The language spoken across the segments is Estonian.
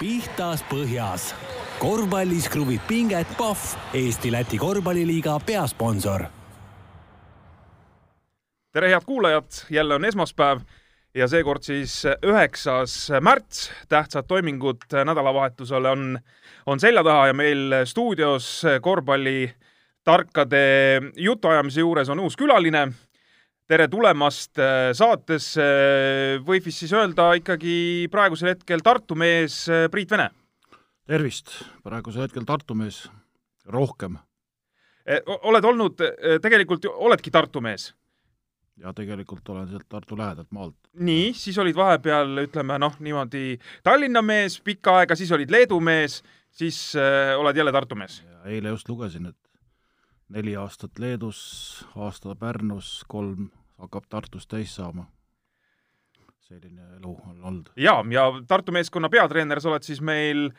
pihtas põhjas. korvpallis kruvib pinget Pahv, Eesti-Läti korvpalliliiga peasponsor. tere, head kuulajad, jälle on esmaspäev ja seekord siis üheksas märts. tähtsad toimingud nädalavahetusel on, on selja taha ja meil stuudios korvpallitarkade jutuajamise juures on uus külaline tere tulemast äh, saatesse, võib vist siis öelda ikkagi praegusel hetkel Tartu mees äh, Priit Vene. tervist, praegusel hetkel Tartu mees, rohkem. Äh, oled olnud, tegelikult oledki Tartu mees? ja tegelikult olen sealt Tartu lähedalt maalt. nii, siis olid vahepeal, ütleme noh, niimoodi Tallinna mees pikka aega, siis olid Leedu mees, siis äh, oled jälle Tartu mees? eile just lugesin, et neli aastat Leedus, aasta Pärnus, kolm hakkab Tartus täis saama. selline elu on olnud. jaa, ja Tartu meeskonna peatreener sa oled siis meil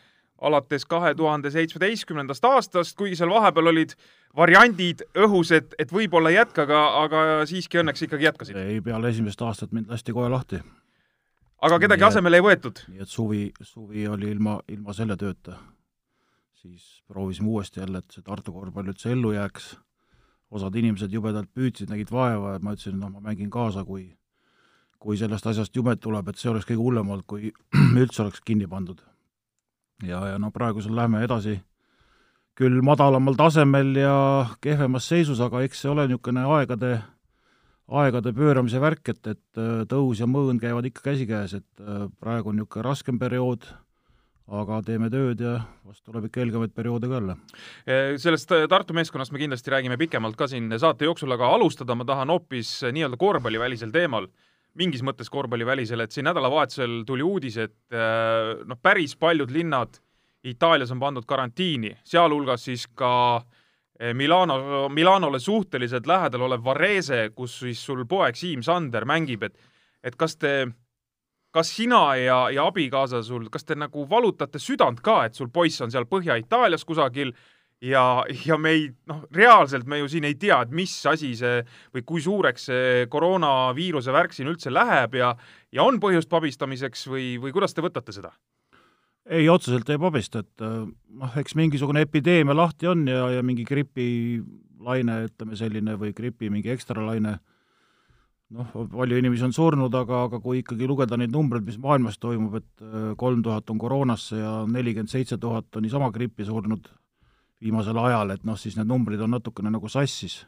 alates kahe tuhande seitsmeteistkümnendast aastast, kuigi seal vahepeal olid variandid õhus, et, et võib-olla ei jätka, aga, aga siiski õnneks ikkagi jätkasid. ei, peale esimest aastat mind lasti kohe lahti. aga kedagi nii, asemele ei võetud? nii et suvi, suvi oli ilma, ilma selle tööta siis proovisime uuesti jälle, et see Tartu korvpall üldse ellu jääks. osad inimesed jubedalt püüdsid, nägid vaeva ja ma ütlesin, noh, ma mängin kaasa, kui kui sellest asjast jumet tuleb, et see oleks kõige hullem olnud, kui üldse oleks kinni pandud. ja, ja no praegusel läheme edasi küll madalamal tasemel ja kehvemas seisus, aga eks see ole niisugune aegade, aegade pööramise värk, et, et tõus ja mõõn käivad ikka käsikäes, et praegu on niisugune raskem periood aga teeme tööd ja vast tuleb ikka helgemaid perioode ka jälle. sellest äh, Tartu meeskonnast me kindlasti räägime pikemalt ka siin saate jooksul, aga alustada ma tahan hoopis äh, nii-öelda korvpallivälisel teemal. mingis mõttes korvpallivälisel, et siin nädalavahetusel tuli uudis, et äh, noh, päris paljud linnad Itaalias on pandud karantiini, sealhulgas siis ka Milano, Milanole suhteliselt lähedal olev Varese, kus siis sul poeg Siim Sander mängib, et et kas te kas sina ja, ja abikaasa sul, kas te nagu valutate südant ka, et sul poiss on seal Põhja-Itaalias kusagil ja, ja me ei, noh, reaalselt me ju siin ei tea, et mis asi see või kui suureks see koroonaviiruse värk siin üldse läheb ja, ja on põhjust pabistamiseks või, või kuidas te võtate seda? ei, otseselt ei pabista, et noh, eks mingisugune epideemia lahti on ja, ja mingi gripilaine, ütleme selline, või gripi mingi ekstralaine noh, palju inimesi on surnud, aga, aga kui ikkagi lugeda neid numbreid, mis maailmas toimub, et äh, kolm tuhat on koroonasse ja nelikümmend seitse tuhat on niisama grippi surnud viimasel ajal, et noh, siis need numbrid on natukene nagu sassis.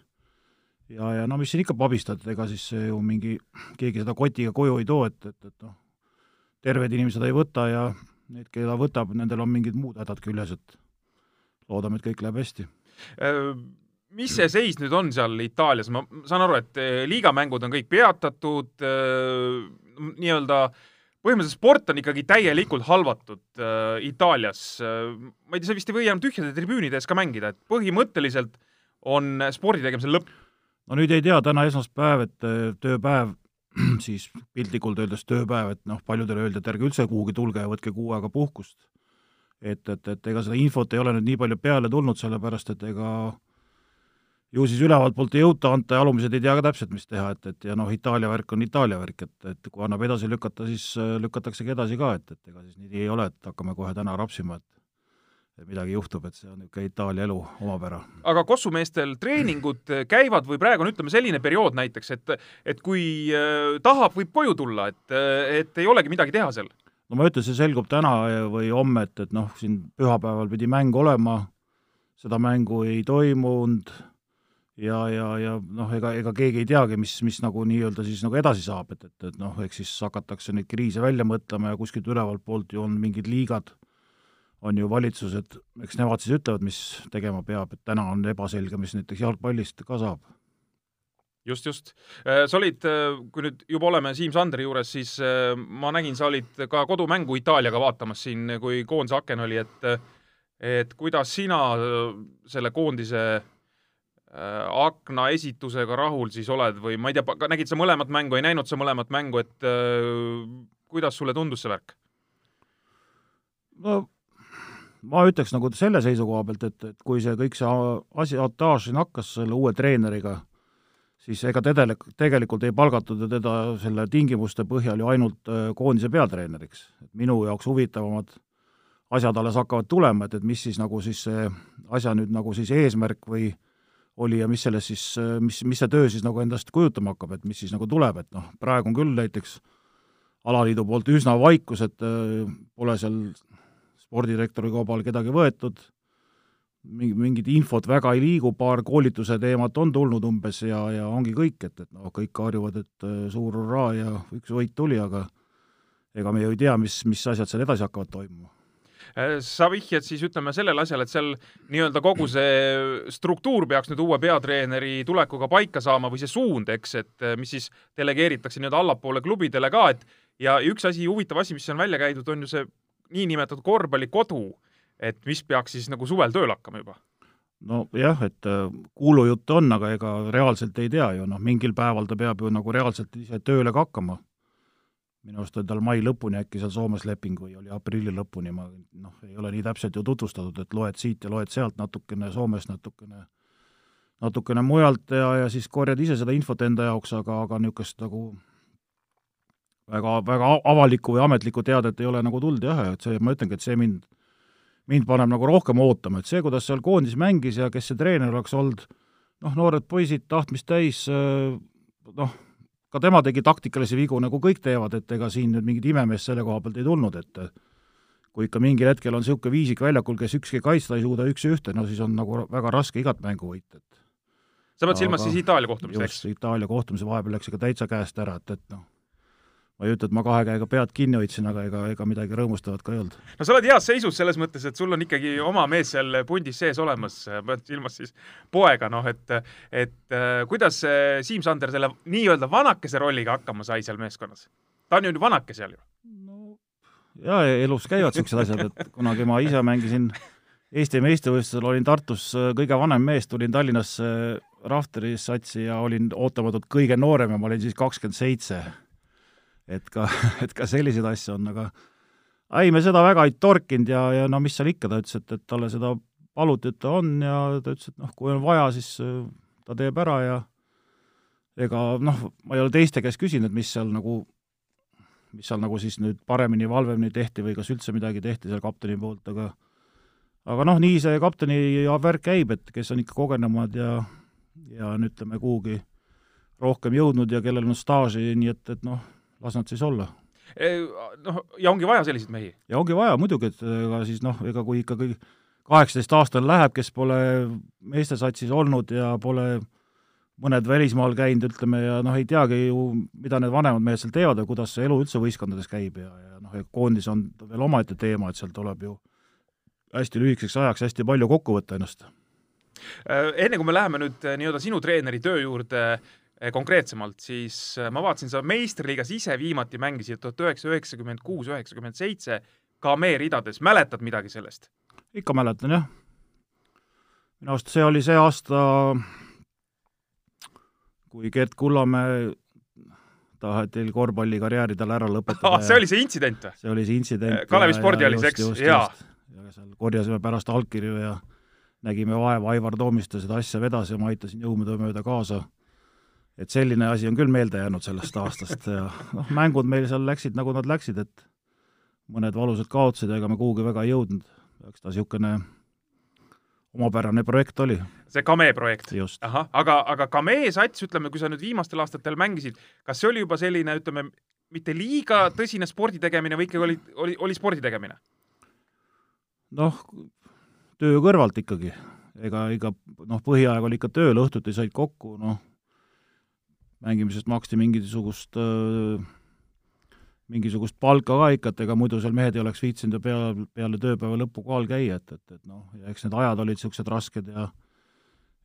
ja, ja no mis siin ikka pabistad, ega siis ju mingi, keegi seda kotiga koju ei too, et, et, et noh, terved inimesed ei võta ja need, keda võtab, nendel on mingid muud hädad küljes, et loodame, et kõik läheb hästi äh mis see seis nüüd on seal Itaalias, ma saan aru, et eh, liigamängud on kõik peatatud, eh, nii-öelda põhimõtteliselt sport on ikkagi täielikult halvatud äh, Itaalias. ma ei tea, sa vist ei või enam tühjade tribüünide ees ka mängida, et põhimõtteliselt on spordi tegemisel lõpp. no nüüd ei tea, täna esmaspäev, et tööpäev, siis piltlikult öeldes tööpäev, et noh, paljudele öeldi, et ärge üldse kuhugi tulge ja võtke kuu aega puhkust. et, et, et ega seda infot ei ole nüüd nii palju peale tulnud, sellepärast et ega ju siis ülevalt poolt ei jõuta anda ja alumised ei tea ka täpselt, mis teha, et, et ja noh, Itaalia värk on Itaalia värk, et, et kui annab edasi lükata, siis äh, lükataksegi edasi ka, et, et ega siis nii ei ole, et hakkame kohe täna rapsima, et et midagi juhtub, et see on niisugune Itaalia elu omapära. aga kossumeestel treeningud käivad või praegu on, ütleme, selline periood näiteks, et et kui äh, tahab, võib koju tulla, et, et ei olegi midagi teha seal? no ma ütlen, see selgub täna või homme, et, et noh, siin pühapäeval pidi mäng olema, seda mängu ei toimunud ja, ja, ja noh, ega, ega keegi ei teagi, mis, mis nagu nii-öelda siis nagu edasi saab, et, et, et noh, eks siis hakatakse neid kriise välja mõtlema ja kuskilt ülevalt poolt ju on mingid liigad, on ju valitsused, eks nemad siis ütlevad, mis tegema peab, et täna on ebaselge, mis näiteks jalgpallist ka saab. just, just. Äh, sa olid, äh, kui nüüd juba oleme Siim Sandri juures, siis äh, ma nägin, sa olid ka kodumängu Itaaliaga vaatamas siin, kui koondise aken oli, et et kuidas sina selle koondise akna esitusega rahul siis oled või ma ei tea, nägid sa mõlemat mängu, ei näinud sa mõlemat mängu, et äh, kuidas sulle tundus see värk? no ma ütleks nagu selle seisukoha pealt, et, et kui see kõik see asiotaaž siin hakkas selle uue treeneriga, siis ega tedele, tegelikult ei palgatud ju teda selle tingimuste põhjal ju ainult äh, koondise peatreeneriks. minu jaoks huvitavamad asjad alles hakkavad tulema, et, et mis siis nagu siis see asja nüüd nagu siis eesmärk või oli ja mis selles siis, mis, mis see töö siis nagu endast kujutama hakkab, et mis siis nagu tuleb, et noh, praegu on küll näiteks alaliidu poolt üsna vaikus, et äh, pole seal spordidirektori kaubal kedagi võetud, mingi, mingit infot väga ei liigu, paar koolituse teemat on tulnud umbes ja, ja ongi kõik, et, et noh, kõik harjuvad, et äh, suur hurraa ja üks võit tuli, aga ega me ju ei tea, mis, mis asjad seal edasi hakkavad toimuma sa vihjad siis ütleme sellele asjale, et seal nii-öelda kogu see struktuur peaks nüüd uue peatreeneri tulekuga paika saama või see suund, eks, et äh, mis siis delegeeritakse nii-öelda allapoole klubidele ka, et ja üks asi, huvitav asi, mis on välja käidud, on ju see niinimetatud korvpallikodu, et mis peaks siis nagu suvel tööle hakkama juba. Nojah, et äh, kuulujutt on, aga ega reaalselt ei tea ju, noh, mingil päeval ta peab ju nagu reaalselt ise tööle ka hakkama minu arust on tal mai lõpuni äkki seal Soomes leping või oli aprilli lõpuni, ma noh, ei ole nii täpselt ju tutvustatud, et loed siit ja loed sealt natukene Soomest, natukene natukene mujalt ja, ja siis korjad ise seda infot enda jaoks, aga, aga niisugust nagu väga, väga avalikku või ametlikku teadet ei ole nagu tulnud jah, et see, ma ütlengi, et see mind, mind paneb nagu rohkem ootama, et see, kuidas seal koondis mängis ja kes see treener oleks olnud, noh, noored poisid, tahtmist täis, noh, ka tema tegi taktikalisi vigu, nagu kõik teevad, et ega siin nüüd mingit imemeest selle koha pealt ei tulnud, et kui ikka mingil hetkel on niisugune viisik väljakul, kes ükski kaitsta ei suuda üks-ühte, no siis on nagu väga raske igat mängu võita, et sa pead silmas siis Itaalia kohtumist, eks? Itaalia kohtumise vahepeal läks ikka täitsa käest ära, et, et noh, ma ei ütle, et ma kahe käega pead kinni hoidsin, aga ega, ega midagi rõõmustavat ka ei olnud. no sa oled heas seisus selles mõttes, et sul on ikkagi oma mees seal pundis sees olemas, pead silmas siis poega, noh et, et äh, kuidas Siim Sander selle nii-öelda vanakese rolliga hakkama sai seal meeskonnas? ta on ju vanake seal ju. no jaa, elus käivad niisugused asjad, et kunagi ma ise mängisin Eesti meistrivõistlusel, olin Tartus äh, kõige vanem mees, tulin Tallinnasse Rafteri satsi ja olin ootamatult kõige noorem ja ma olin siis kakskümmend seitse et ka, et ka selliseid asju on, aga ei, me seda väga ei torkinud ja, ja no mis seal ikka, ta ütles, et, et talle seda paluti, et ta on ja ta ütles, et noh, kui on vaja, siis äh, ta teeb ära ja ega noh, ma ei ole teiste käest küsinud, mis seal nagu, mis seal nagu siis nüüd paremini, halvemini tehti või kas üldse midagi tehti seal kapteni poolt, aga aga noh, nii see kapteni värk käib, et kes on ikka kogenumad ja ja on, ütleme, kuhugi rohkem jõudnud ja kellel on staaži, nii et, et noh, las nad siis olla. Noh, ja ongi vaja selliseid mehi? ja ongi vaja muidugi, et ega siis noh, ega kui ikkagi kaheksateistaastane läheb, kes pole meestesatsis olnud ja pole mõned välismaal käinud, ütleme, ja noh, ei teagi ju, mida need vanemad mehed seal teevad ja kuidas see elu üldse võistkondades käib ja, ja noh, koondis on veel omaette teema, et seal tuleb ju hästi lühikeseks ajaks hästi palju kokku võtta ennast. Enne kui me läheme nüüd eh, nii-öelda sinu treeneri töö juurde, konkreetsemalt, siis eh, ma vaatasin, sa meistriliigas ise viimati mängisid tuhat üheksasada üheksakümmend kuus, üheksakümmend seitse ka meie ridades, mäletad midagi sellest? ikka mäletan, jah. minu arust see oli see aasta, kui Gerd Kullamäe taheti korvpallikarjääri tal ära lõpetada ah,. see oli see intsident või? see oli see intsident. Eh, Kalevi spordihallis, eks? jaa. ja seal korjasime pärast allkirju ja nägime vaeva, Aivar Toomiste seda asja vedas ja ma aitasin jõumööda kaasa et selline asi on küll meelde jäänud sellest aastast ja noh, mängud meil seal läksid, nagu nad läksid, et mõned valusad kaotused ja ega me kuhugi väga ei jõudnud. eks ta niisugune omapärane projekt oli. see Kame projekt? ahah, aga, aga Kame sats, ütleme, kui sa nüüd viimastel aastatel mängisid, kas see oli juba selline, ütleme, mitte liiga tõsine spordi tegemine või ikkagi oli, oli, oli spordi tegemine? noh, töö kõrvalt ikkagi. ega, ega noh, põhiaeg oli ikka tööl, õhtuti said kokku, noh, mängimisest maksti mingisugust mingisugust palka ka ikka, et ega muidu seal mehed ei oleks viitsinud ju peale, peale tööpäeva lõppu kohal käia, et, et, et noh, ja eks need ajad olid niisugused rasked ja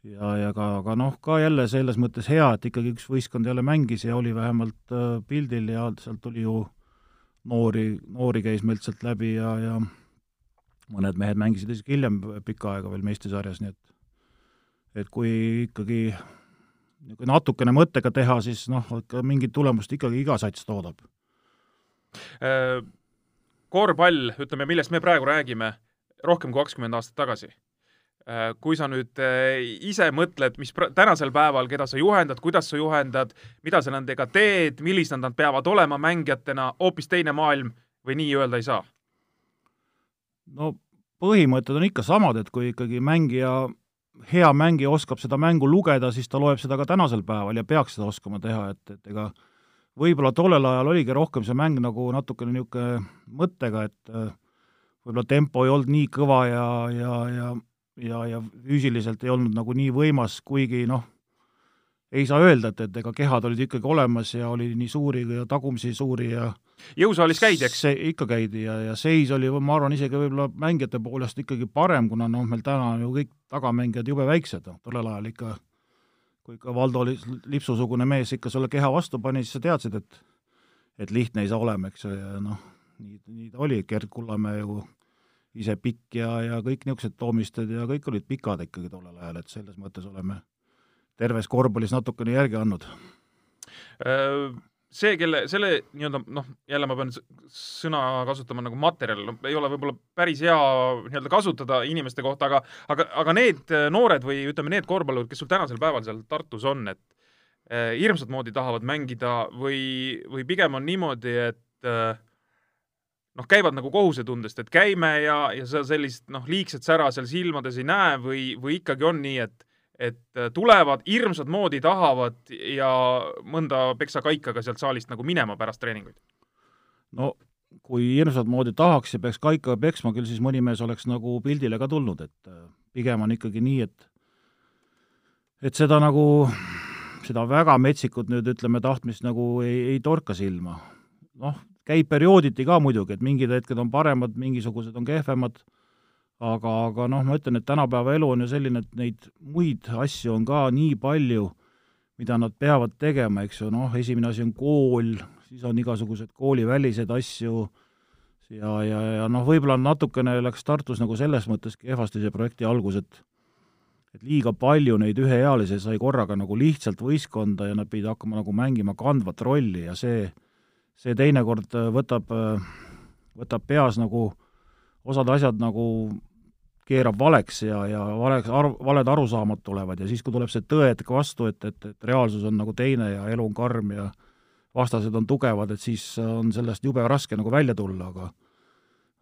ja, ja ka, aga noh, ka jälle selles mõttes hea, et ikkagi üks võistkond jälle mängis ja oli vähemalt äh, pildil ja sealt tuli ju noori, noori käis meilt sealt läbi ja, ja mõned mehed mängisid isegi hiljem pikka aega veel meistrisarjas, nii et et kui ikkagi kui natukene mõttega teha, siis noh, ikka mingit tulemust ikkagi iga sats toodab. Äh, korvpall, ütleme, millest me praegu räägime, rohkem kui kakskümmend aastat tagasi. Äh, kui sa nüüd äh, ise mõtled, mis tänasel päeval, keda sa juhendad, kuidas sa juhendad, mida sa nendega teed, millised nad peavad olema mängijatena, hoopis teine maailm või nii öelda ei saa? no põhimõtted on ikka samad, et kui ikkagi mängija, hea mängija oskab seda mängu lugeda, siis ta loeb seda ka tänasel päeval ja peaks seda oskama teha, et, et ega võib-olla tollel ajal oligi rohkem see mäng nagu natukene niisugune mõttega, et äh, võib-olla tempo ei olnud nii kõva ja, ja, ja ja, ja füüsiliselt ei olnud nagu nii võimas, kuigi noh, ei saa öelda, et, et ega kehad olid ikkagi olemas ja oli nii suuri ja tagumisi suuri ja jõusaalis käidi, eks? ikka käidi ja, ja seis oli, ma arvan, isegi võib-olla mängijate poolest ikkagi parem, kuna noh, meil täna on ju kõik tagamängijad jube väiksed, noh, tollel ajal ikka kui ikka Valdo Lipsu-sugune mees ikka sulle keha vastu pani, siis sa teadsid, et et lihtne ei saa olema, eks ju, ja noh, nii, nii ta oli, Gerd Kullamäe ju ise pikk ja, ja kõik niisugused Toomisted ja kõik olid pikad ikkagi tollel ajal, et selles mõttes oleme terves korvpallis natukene järgi andnud. Äh, see, kelle, selle nii-öelda noh, jälle ma pean sõna kasutama nagu materjal, no ei ole võib-olla päris hea nii-öelda kasutada inimeste kohta, aga aga, aga need noored või ütleme, need korvpallurid, kes sul tänasel päeval seal Tartus on, et eh, hirmsat moodi tahavad mängida või, või pigem on niimoodi, et eh, noh, käivad nagu kohusetundest, et käime ja, ja sa sellist noh, liigset sära seal silmades ei näe või, või ikkagi on nii, et et tulevad hirmsat moodi, tahavad ja mõnda peksakaika ka sealt saalist nagu minema pärast treeninguid? no kui hirmsat moodi tahaks ja peaks kaika peksma, küll siis mõni mees oleks nagu pildile ka tulnud, et äh, pigem on ikkagi nii, et et seda nagu, seda väga metsikut nüüd ütleme, tahtmist nagu ei, ei torka silma. noh, käib periooditi ka muidugi, et mingid hetked on paremad, mingisugused on kehvemad, aga, aga noh, ma ütlen, et tänapäeva elu on ju selline, et neid muid asju on ka nii palju, mida nad peavad tegema, eks ju, noh, esimene asi on kool, siis on igasugused koolivälised asju. Ja, ja, ja noh, võib-olla natukene läks Tartus nagu selles mõttes kehvasti see projekti algus, et et liiga palju neid üheealisi sai korraga nagu lihtsalt võistkonda ja nad pidid hakkama nagu mängima kandvat rolli ja see see teinekord äh, võtab, äh, võtab peas nagu osad asjad nagu keerab valeks ja, ja valeks, arv, valed arusaamad tulevad ja siis, kui tuleb see tõehetk vastu, et, et, et reaalsus on nagu teine ja elu on karm ja vastased on tugevad, et siis on sellest jube raske nagu välja tulla, aga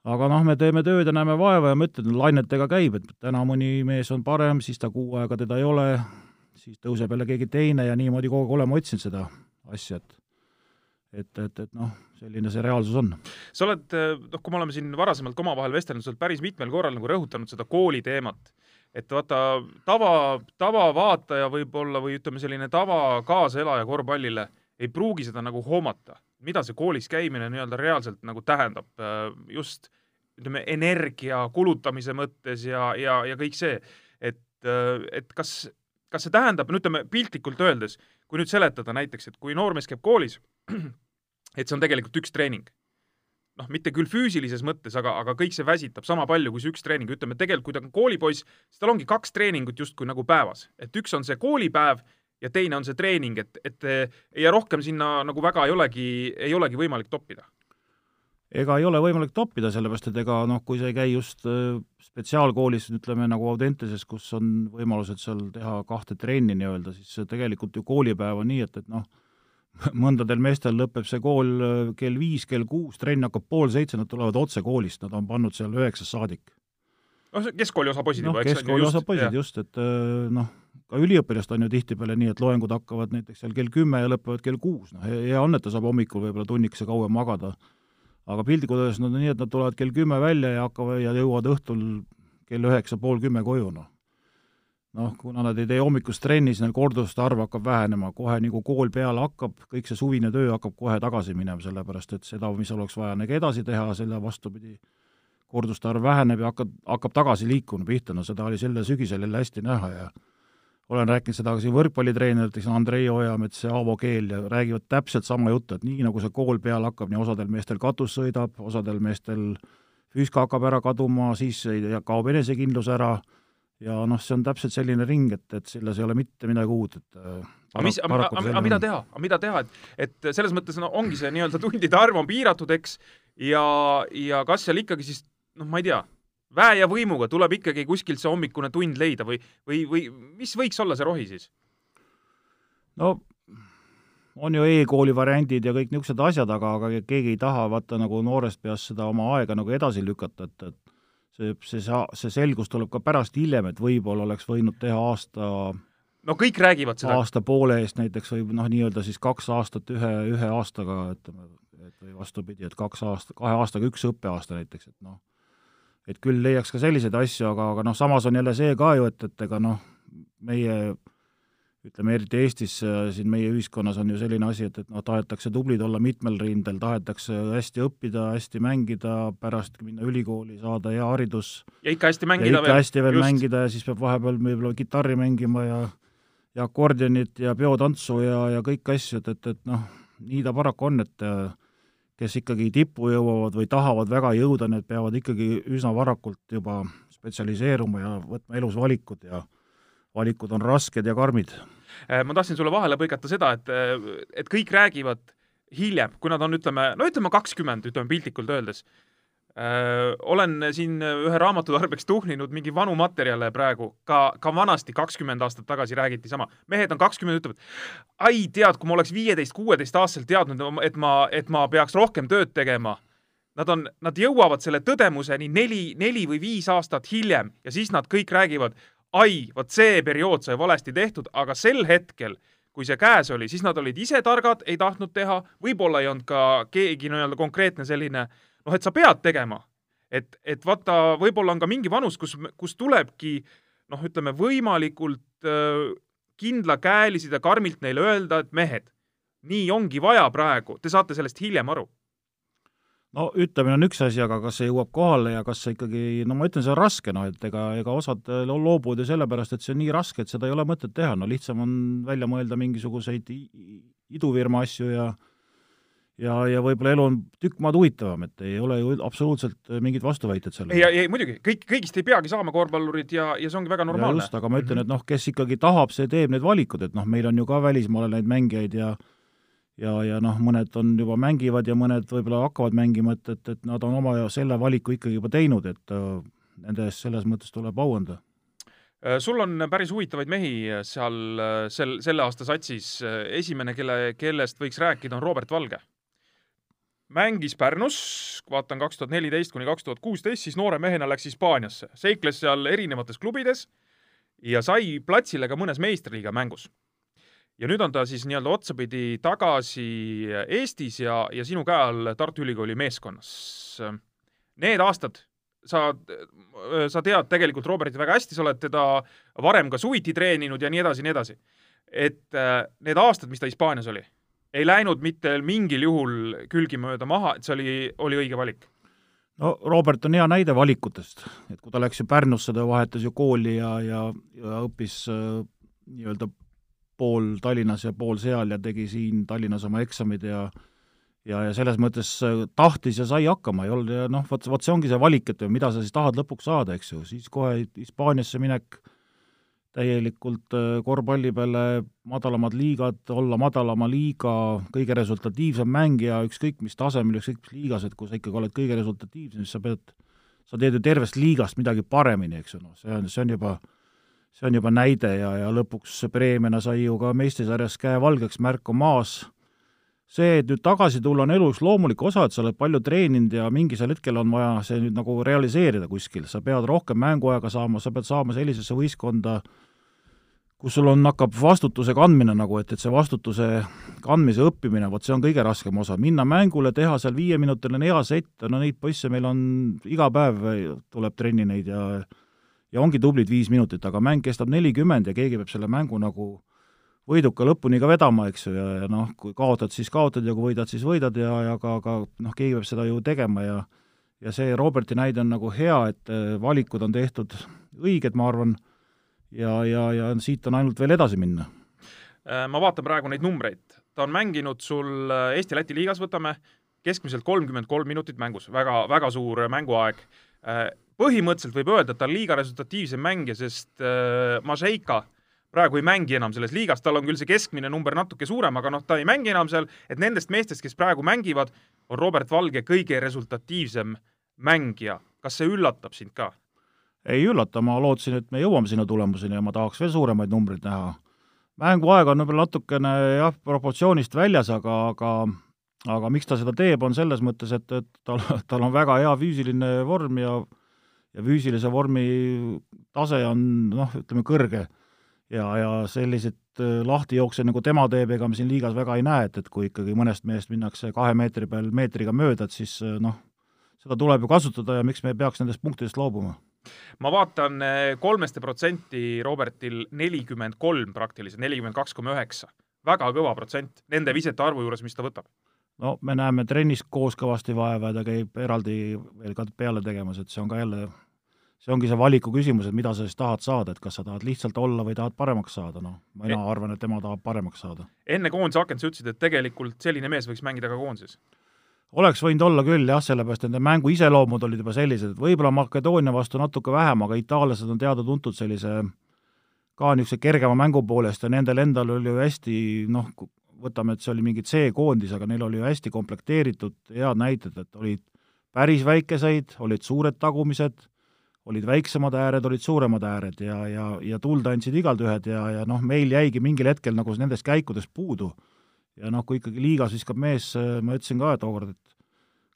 aga noh, me teeme tööd ja näeme vaeva ja ma ütlen, lainetega käib, et täna mõni mees on parem, siis ta kuu aega teda ei ole, siis tõuseb jälle keegi teine ja niimoodi kogu aeg oleme otsinud seda asja, et et, et, et noh, selline see reaalsus on. sa oled, noh, kui me oleme siin varasemalt ka omavahel vestelnud, sa oled päris mitmel korral nagu rõhutanud seda kooli teemat. et vaata, tava, tavavaataja võib-olla või ütleme, selline tava kaaselaja korvpallile ei pruugi seda nagu hoomata, mida see koolis käimine nii-öelda reaalselt nagu tähendab just ütleme, energia kulutamise mõttes ja, ja, ja kõik see, et, et kas, kas see tähendab, no ütleme piltlikult öeldes, kui nüüd seletada näiteks, et kui noormees käib koolis, et see on tegelikult üks treening. noh, mitte küll füüsilises mõttes, aga, aga kõik see väsitab sama palju kui see üks treening, ütleme tegelikult, kui ta on koolipoiss, siis tal ongi kaks treeningut justkui nagu päevas, et üks on see koolipäev ja teine on see treening, et, et ja rohkem sinna nagu väga ei olegi, ei olegi võimalik toppida. Ega ei ole võimalik toppida, sellepärast et ega noh, kui sa ei käi just äh, spetsiaalkoolis, ütleme nagu Audenteses, kus on võimalused seal teha kahte trenni nii-öelda, siis tegelikult ju koolipäev on nii, et, et noh, mõndadel meestel lõpeb see kool äh, kell viis, kell kuus, trenn hakkab pool seitse, nad tulevad otse koolist, nad on pannud seal üheksast saadik. noh, keskkooli osa poisid no, juba, eks? keskkooli osa poisid, just, et äh, noh, ka üliõpilast on ju tihtipeale nii, et loengud hakkavad näiteks seal kell kümme ja lõpevad kell kuus, noh, hea on, et ta saab hommikul võib-olla tunnikese kauem magada, aga piltlikult öeldes nad on nii, et nad tulevad kell kümme välja ja hakkavad ja jõuavad õhtul kell üheksa, pool kümme koju, noh noh, kuna nad ei tee hommikust trenni, siis neil korduste arv hakkab vähenema, kohe nagu kool peale hakkab, kõik see suvine töö hakkab kohe tagasi minema, sellepärast et seda, mis oleks vaja nagu edasi teha, selle vastupidi, korduste arv väheneb ja hakkab, hakkab tagasi liikuma pihta, no seda oli sellel sügisel jälle hästi näha ja olen rääkinud seda ka siin võrkpallitreeneriteks, Andrei Ojamets ja Aavo Keel ja räägivad täpselt sama juttu, et nii nagu see kool peale hakkab, nii osadel meestel katus sõidab, osadel meestel füüsika hakkab ära kaduma, siis kaob enesekindlus ära ja noh, see on täpselt selline ring, et, et selles ei ole mitte midagi uut, et äh, aga mis, aga mida teha, aga mida teha, et, et selles mõttes no ongi see nii-öelda tundide arv on piiratud, eks, ja, ja kas seal ikkagi siis noh, ma ei tea, väe ja võimuga tuleb ikkagi kuskilt see hommikune tund leida või, või, või mis võiks olla see rohi siis? no on ju e-kooli variandid ja kõik niisugused asjad, aga, aga keegi ei taha vaata nagu noorest peast seda oma aega nagu edasi lükata, et, et see, see, see selgus tuleb ka pärast hiljem, et võib-olla oleks võinud teha aasta no kõik räägivad seda. aasta poole eest näiteks või noh, nii-öelda siis kaks aastat ühe, ühe aastaga, ütleme, et või vastupidi, et kaks aasta, kahe aastaga üks õppeaasta näiteks, et noh, et küll leiaks ka selliseid asju, aga, aga noh, samas on jälle see ka ju, et, et ega noh, meie ütleme, eriti Eestis, siin meie ühiskonnas on ju selline asi, et, et noh, tahetakse tublid olla mitmel rindel, tahetakse hästi õppida, hästi mängida, pärast minna ülikooli, saada hea haridus. ja ikka hästi mängida ja ikka veel. hästi veel Just. mängida ja siis peab vahepeal võib-olla kitarri mängima ja ja akordionit ja peotantsu ja, ja kõiki asju, et, et, et noh, nii ta paraku on, et kes ikkagi tippu jõuavad või tahavad väga jõuda, need peavad ikkagi üsna varakult juba spetsialiseeruma ja võtma elus valikud ja valikud on rasked ja karmid. Äh, ma tahtsin sulle vahele põigata seda, et, et kõik räägivad hiljem, kui nad on, ütleme, no ütleme kakskümmend, ütleme piltlikult öeldes Öö, olen siin ühe raamatu tarbeks tuhninud mingi vanu materjale praegu, ka, ka vanasti, kakskümmend aastat tagasi räägiti sama. mehed on kakskümmend, ütlevad, ai, tead, kui ma oleks viieteist, kuueteist aastaselt teadnud, et ma, et ma peaks rohkem tööd tegema. Nad on, nad jõuavad selle tõdemuseni neli, neli või viis aastat hiljem ja siis nad kõik räägivad, ai, vot see periood sai valesti tehtud, aga sel hetkel kui see käes oli, siis nad olid ise targad, ei tahtnud teha, võib-olla ei olnud ka keegi nii-öelda konkreetne selline noh, et sa pead tegema. et, et vaata, võib-olla on ka mingi vanus, kus, kus tulebki noh, ütleme võimalikult äh, kindlakäeliselt ja karmilt neile öelda, et mehed, nii ongi vaja praegu, te saate sellest hiljem aru no ütlemine on üks asi, aga kas see jõuab kohale ja kas see ikkagi, no ma ütlen, see on raske, noh, et ega, ega osad loobuvad ju sellepärast, et see on nii raske, et seda ei ole mõtet teha, no lihtsam on välja mõelda mingisuguseid idufirma asju ja ja, ja võib-olla elu on tükk maad huvitavam, et ei ole ju absoluutselt mingit vastuväited sellele. ja, ja muidugi, kõik, kõigist ei peagi saama korvpallurid ja, ja see ongi väga normaalne. just, aga ma ütlen, et noh, kes ikkagi tahab, see teeb need valikud, et noh, meil on ju ka välismaal neid mängijaid ja ja, ja noh, mõned on juba mängivad ja mõned võib-olla hakkavad mängima, et, et, et nad on oma selle valiku ikkagi juba teinud, et uh, nende eest selles mõttes tuleb au anda äh, sul on päris huvitavaid mehi seal äh, sel, selle aasta satsis. esimene, kelle, kellest võiks rääkida, on Robert Valge mängis Pärnus, vaatan kaks tuhat neliteist kuni kaks tuhat kuusteist, siis noore mehena läks Hispaaniasse, seikles seal erinevates klubides ja sai platsile ka mõnes meistriliiga mängus. Ja nüüd on ta siis nii-öelda otsapidi tagasi Eestis ja, ja sinu käe all Tartu Ülikooli meeskonnas. Need aastad, sa, sa tead tegelikult Robertit väga hästi, sa oled teda varem ka suviti treeninud ja nii edasi, nii edasi. et need aastad, mis ta Hispaanias oli ei läinud mitte mingil juhul külgimööda maha, et see oli, oli õige valik? no Robert on hea näide valikutest, et kui ta läks ju Pärnusse, ta vahetas ju kooli ja, ja, ja õppis äh, nii-öelda pool Tallinnas ja pool seal ja tegi siin Tallinnas oma eksamid ja ja, ja selles mõttes äh, tahtis ja sai hakkama, ei olnud ja noh, vot, vot see ongi see valik, et mida sa siis tahad lõpuks saada, eks ju, siis kohe Hispaaniasse minek täielikult äh, korvpalli peale madalamad liigad, olla madalama liiga kõige resultatiivsem mängija, ükskõik mis tasemel, ükskõik mis liigas, et kui sa ikkagi oled kõige resultatiivsem, siis sa pead, sa teed ju tervest liigast midagi paremini, eks ju, noh, see on, see on juba, see on juba näide ja, ja lõpuks preemiana sai ju ka meistrisarjas käe valgeks, märk on maas. See, et nüüd tagasi tulla, on elu üks loomulik osa, et sa oled palju treeninud ja mingil hetkel on vaja see nüüd nagu realiseerida kuskil, sa pead rohkem mänguaega saama, sa pead saama sellisesse võistkonda, kus sul on, hakkab vastutuse kandmine nagu, et, et see vastutuse kandmise õppimine, vot see on kõige raskem osa, minna mängule, teha seal viieminutiline hea sett, no neid poisse meil on iga päev tuleb trenni neid ja ja ongi tublid viis minutit, aga mäng kestab nelikümmend ja keegi peab selle mängu nagu võiduka lõpuni ka vedama, eks ju, ja, ja noh, kui kaotad, siis kaotad ja kui võidad, siis võidad ja, ja ka, ka noh, keegi peab seda ju tegema ja ja see Roberti näide on nagu hea, et äh, valikud on tehtud õiged, ma arvan, ja, ja, ja siit on ainult veel edasi minna. Äh, ma vaatan praegu neid numbreid, ta on mänginud sul äh, Eesti-Läti liigas, võtame, keskmiselt kolmkümmend kolm minutit mängus, väga, väga suur mänguaeg. Põhimõtteliselt võib öelda, et ta on liiga resultatiivsem mängija, sest Mažeika äh, praegu ei mängi enam selles liigas, tal on küll see keskmine number natuke suurem, aga noh, ta ei mängi enam seal, et nendest meestest, kes praegu mängivad, on Robert Valge kõige resultatiivsem mängija. kas see üllatab sind ka? ei üllata, ma lootsin, et me jõuame sinna tulemuseni ja ma tahaks veel suuremaid numbreid näha. mänguaeg on võib-olla natukene jah, proportsioonist väljas, aga, aga aga miks ta seda teeb, on selles mõttes, et, et tal, tal on väga hea füüsiline vorm ja ja füüsilise vormi tase on noh, ütleme kõrge. ja, ja selliseid äh, lahtijookse, nagu tema teeb, ega me siin liigas väga ei näe, et, et kui ikkagi mõnest mehest minnakse kahe meetri peal meetriga mööda, et siis äh, noh, seda tuleb ju kasutada ja miks me peaks nendest punktidest loobuma ma vaatan äh, kolmeste protsenti Robertil nelikümmend kolm praktiliselt, nelikümmend kaks koma üheksa. väga kõva protsent nende visete arvu juures, mis ta võtab no me näeme trennis koos kõvasti vaeva ja ta käib eraldi veel ka peale tegemas, et see on ka jälle, see ongi see valiku küsimus, et mida sa siis tahad saada, et kas sa tahad lihtsalt olla või tahad paremaks saada, noh, mina e arvan, et tema tahab paremaks saada. enne koondise akent sa ütlesid, et tegelikult selline mees võiks mängida ka koondises? oleks võinud olla küll jah, sellepärast nende mängu iseloomud olid juba sellised, et võib-olla Makedoonia vastu natuke vähem, aga itaallased on teada-tuntud sellise ka niisuguse kergema mängu poolest ja nendel endal oli ju hästi noh, võtame, et see oli mingi C-koondis, aga neil oli ju hästi komplekteeritud head näited, et olid päris väikeseid, olid suured tagumised, olid väiksemad ääred, olid suuremad ääred ja, ja, ja tuld andsid igalt ühed ja, ja noh, meil jäigi mingil hetkel nagu nendest käikudest puudu. ja noh, kui ikkagi liigas viskab mees, ma ütlesin ka tookord, et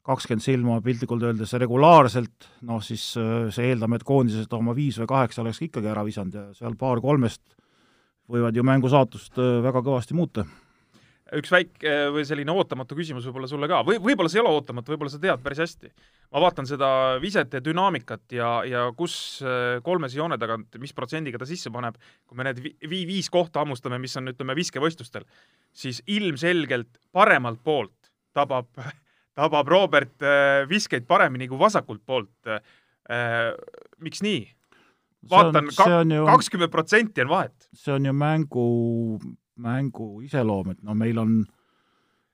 kakskümmend silma piltlikult öeldes regulaarselt, noh siis see eeldame, et koondises ta oma viis või kaheksa oleks ikkagi ära visanud ja seal paar-kolmest võivad ju mängu saatust väga kõvasti muuta üks väike või selline ootamatu küsimus võib-olla sulle ka või võib-olla see ei ole ootamatu, võib-olla sa tead päris hästi. ma vaatan seda visete dünaamikat ja, ja kus äh, kolmese joone tagant, mis protsendiga ta sisse paneb, kui me need vi-, viis kohta hammustame, mis on, ütleme, viskevõistlustel, siis ilmselgelt paremalt poolt tabab, tabab Robert äh, viskeid paremini kui vasakult poolt. Äh, miks nii? vaatan, kakskümmend protsenti on vahet. see on ju mängu mängu iseloom, et no meil on,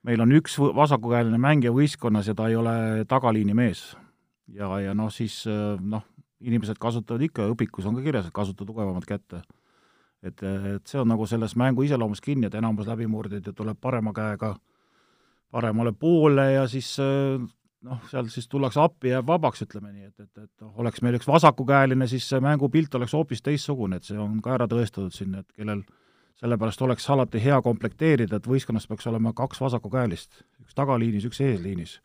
meil on üks vasakukäeline mängija võistkonnas ja ta ei ole tagaliini mees. ja, ja noh, siis noh, inimesed kasutavad ikka, õpikus on ka kirjas, et kasuta tugevamat kätte. et, et see on nagu selles mängu iseloomus kinni, et enamus läbimurdjaid ju tuleb parema käega paremale poole ja siis noh, seal siis tullakse appi ja jääb vabaks, ütleme nii, et, et, et oleks meil üks vasakukäeline, siis see mängupilt oleks hoopis teistsugune, et see on ka ära tõestatud siin, et kellel sellepärast oleks alati hea komplekteerida, et võistkonnas peaks olema kaks vasakukäelist, üks tagaliinis, üks eesliinis.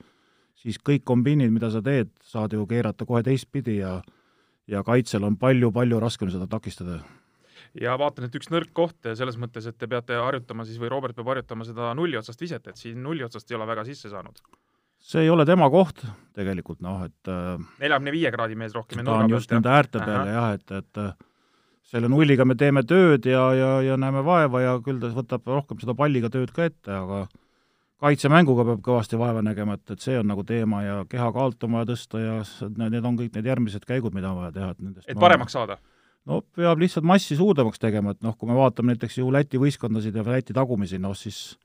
siis kõik kombiinid, mida sa teed, saad ju keerata kohe teistpidi ja ja kaitsel on palju-palju raskem seda takistada ja vaatan, et üks nõrk koht selles mõttes, et te peate harjutama siis või Robert peab harjutama seda nulli otsast viset, et siin nulli otsast ei ole väga sisse saanud. see ei ole tema koht tegelikult, noh et äh, neljakümne viie kraadi mees rohkem ta on just nende äärte peale jah, et, et selle nulliga me teeme tööd ja, ja, ja näeme vaeva ja küll ta võtab rohkem seda palliga tööd ka ette, aga kaitsemänguga peab kõvasti vaeva nägema, et, et see on nagu teema ja keha kaalt on vaja tõsta ja need on kõik need järgmised käigud, mida on vaja teha, et nendest et paremaks saada? no peab lihtsalt massi suudavaks tegema, et noh, kui me vaatame näiteks ju Läti võistkondasid ja Läti tagumisi, noh siis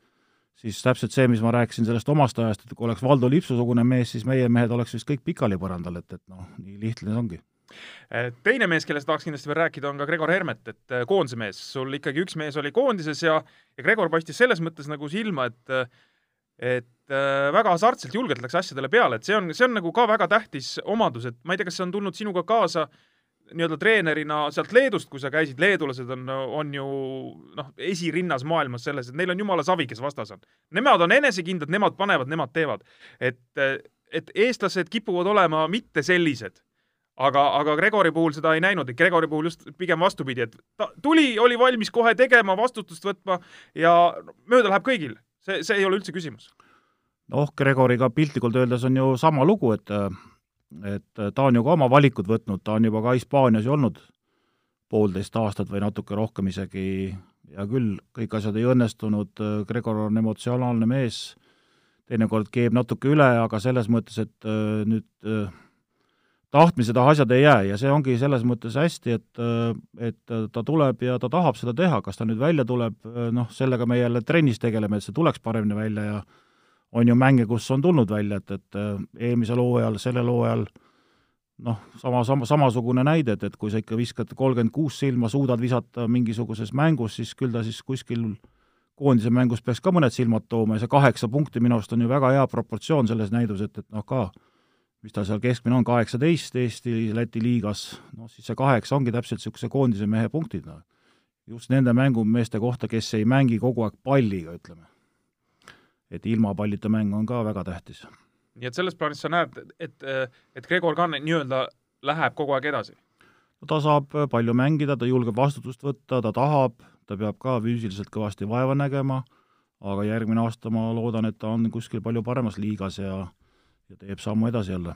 siis täpselt see, mis ma rääkisin sellest omast ajast, et kui oleks Valdo Lipsu-sugune mees, siis meie mehed oleks vist kõik pikali põrandal, et, et noh, nii lihtne see ongi teine mees, kellest tahaks kindlasti veel rääkida, on ka Gregor Hermet, et eh, koondise mees, sul ikkagi üks mees oli koondises ja, ja Gregor paistis selles mõttes nagu silma, et et äh, väga hasartselt, julgelt läks asjadele peale, et see on, see on nagu ka väga tähtis omadus, et ma ei tea, kas see on tulnud sinuga kaasa nii-öelda treenerina sealt Leedust, kui sa käisid, leedulased on, on ju noh, esirinnas maailmas selles, et neil on jumala savi, kes vastas on. Nemad on enesekindlad, nemad panevad, nemad teevad. et, et eestlased kipuvad olema mitte sellised aga, aga Gregori puhul seda ei näinud, et Gregori puhul just pigem vastupidi, et ta tuli, oli valmis kohe tegema, vastutust võtma ja mööda läheb kõigil. see, see ei ole üldse küsimus. noh, Gregoriga piltlikult öeldes on ju sama lugu, et et ta on ju ka oma valikud võtnud, ta on juba ka Hispaanias ju olnud poolteist aastat või natuke rohkem isegi, hea küll, kõik asjad ei õnnestunud, Gregor on emotsionaalne mees, teinekord keeb natuke üle, aga selles mõttes, et nüüd tahtmise taha asjad ei jää ja see ongi selles mõttes hästi, et, et ta tuleb ja ta tahab seda teha, kas ta nüüd välja tuleb, noh, sellega me jälle trennis tegeleme, et see tuleks paremini välja ja on ju mänge, kus on tulnud välja, et, et eelmisel hooajal, sellel hooajal noh, sama, sama, samasugune näide, et, et kui sa ikka viskad kolmkümmend kuus silma, suudad visata mingisuguses mängus, siis küll ta siis kuskil koondise mängus peaks ka mõned silmad tooma ja see kaheksa punkti minu arust on ju väga hea proportsioon selles näidus, et, et noh, ka mis ta seal keskmine on, kaheksateist Eesti-Läti liigas, noh siis see kaheksa ongi täpselt niisuguse koondise mehe punktid, noh. just nende mängumeeste kohta, kes ei mängi kogu aeg palliga, ütleme. et ilma pallita mäng on ka väga tähtis. nii et selles plaanis sa näed, et, et Gregor ka nii-öelda läheb kogu aeg edasi? ta saab palju mängida, ta julgeb vastutust võtta, ta tahab, ta peab ka füüsiliselt kõvasti vaeva nägema, aga järgmine aasta ma loodan, et ta on kuskil palju paremas liigas ja ja teeb sammu edasi jälle.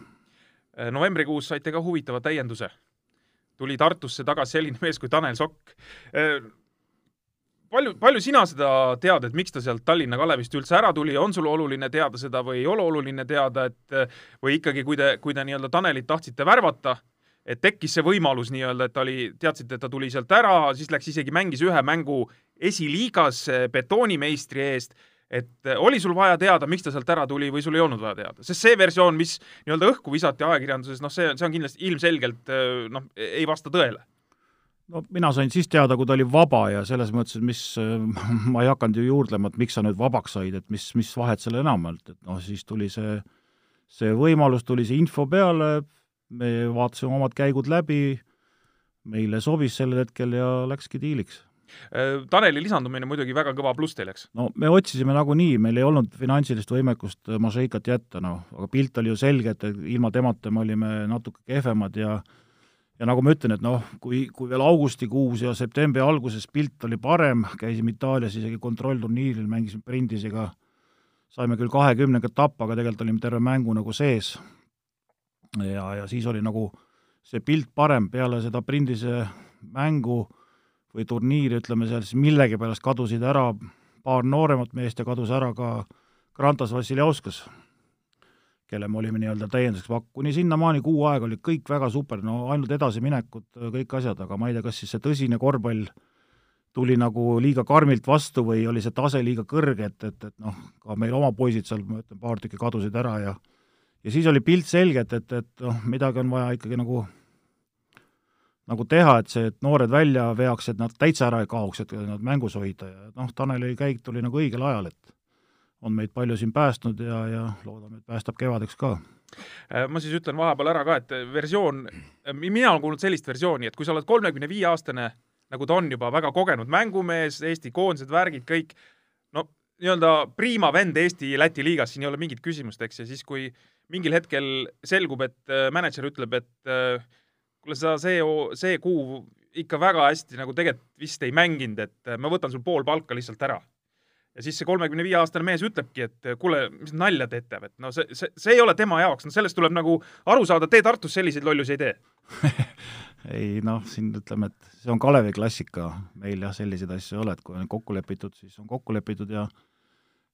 novembrikuus saite ka huvitava täienduse. tuli Tartusse tagasi selline mees kui Tanel Sokk palju, palju sina seda tead, et miks ta sealt Tallinna Kalevist üldse ära tuli, on sul oluline teada seda või ei ole oluline teada, et või ikkagi, kui te, kui te nii-öelda Tanelit tahtsite värvata, et tekkis see võimalus nii-öelda, et ta oli, teadsite, et ta tuli sealt ära, siis läks isegi mängis ühe mängu esiliigas betoonimeistri eest, et oli sul vaja teada, miks ta sealt ära tuli või sul ei olnud vaja teada, sest see versioon, mis nii-öelda õhku visati ajakirjanduses, noh, see, see on kindlasti ilmselgelt noh, ei vasta tõele no mina sain siis teada, kui ta oli vaba ja selles mõttes, et mis, ma ei hakanud ju juurdlema, et miks sa nüüd vabaks said, et mis, mis vahet seal enam on, et noh, siis tuli see, see võimalus, tuli see info peale, me vaatasime omad käigud läbi, meile sobis sellel hetkel ja läkski diiliks. Äh, Taneli lisandumine muidugi väga kõva pluss teil, eks? no me otsisime nagunii, meil ei olnud finantsilist võimekust Mašeikat jätta, noh, aga pilt oli ju selge, et ilma temata me olime natuke kehvemad ja ja nagu ma ütlen, et noh, kui, kui veel augustikuus ja septembri alguses pilt oli parem, käisime Itaalias isegi kontrollturniiril, mängisime Prindisiga, saime küll kahekümnendat tappa, aga tegelikult olime terve mängu nagu sees. ja, ja siis oli nagu see pilt parem, peale seda Prindise mängu või turniiri, ütleme seal, siis millegipärast kadusid ära paar nooremat meest ja kadus ära ka Grantas Vassiljauskas kelle me olime nii-öelda täienduseks pakk-, kuni sinnamaani kuu aega oli kõik väga super, no ainult edasiminekud, kõik asjad, aga ma ei tea, kas siis see tõsine korvpall tuli nagu liiga karmilt vastu või oli see tase liiga kõrge, et, et, et noh, ka meil oma poisid seal, ma ütlen, paar tükki kadusid ära ja ja siis oli pilt selge, et, et, et noh, midagi on vaja ikkagi nagu nagu teha, et see, et noored välja veaks, et nad täitsa ära ei kaoks, et nad mängus hoida ja noh, Taneli käik tuli nagu õigel ajal, et on meid palju siin päästnud ja, ja loodame, et päästab kevadeks ka. Äh, ma siis ütlen vahepeal ära ka, et versioon, mina olen kuulnud sellist versiooni, et kui sa oled kolmekümne viie aastane, nagu ta on juba, väga kogenud mängumees, Eesti koondised, värgid, kõik, no nii-öelda priima vend Eesti-Läti liigas, siin ei ole mingit küsimust, eks, ja siis, kui mingil hetkel selgub, et äh, mänedžer ütleb, et äh, kuule, sa see, see kuu ikka väga hästi nagu tegelikult vist ei mänginud, et ma võtan sul pool palka lihtsalt ära. Ja siis see kolmekümne viie aastane mees ütlebki, et kuule, mis nalja teete, et no see, see, see ei ole tema jaoks, no sellest tuleb nagu aru saada, tee Tartus selliseid lollusi ei tee. Ei noh, siin ütleme, et see on Kalevi klassika, meil jah, selliseid asju ei ole, et kui on kokku lepitud, siis on kokku lepitud ja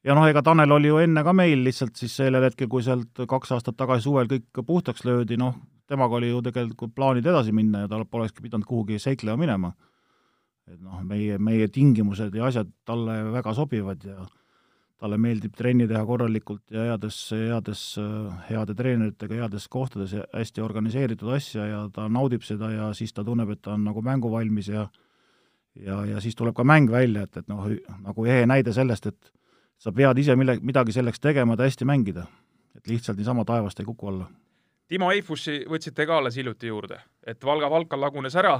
ja noh, ega Tanel oli ju enne ka meil, lihtsalt siis sellel hetkel, kui sealt kaks aastat tagasi suvel kõik puhtaks löödi, noh, temaga oli ju tegelikult plaanid edasi minna ja ta polekski pidanud kuhugi seiklema minema et noh, meie, meie tingimused ja asjad talle väga sobivad ja talle meeldib trenni teha korralikult ja heades, heades, heade treeneritega heades kohtades ja hästi organiseeritud asja ja ta naudib seda ja siis ta tunneb, et ta on nagu mänguvalmis ja ja, ja siis tuleb ka mäng välja, et, et noh, nagu ehe näide sellest, et sa pead ise mille, midagi selleks tegema, et hästi mängida. et lihtsalt niisama taevast ei kuku alla. Timo Eifussi võtsite ka alles hiljuti juurde, et Valga Valka lagunes ära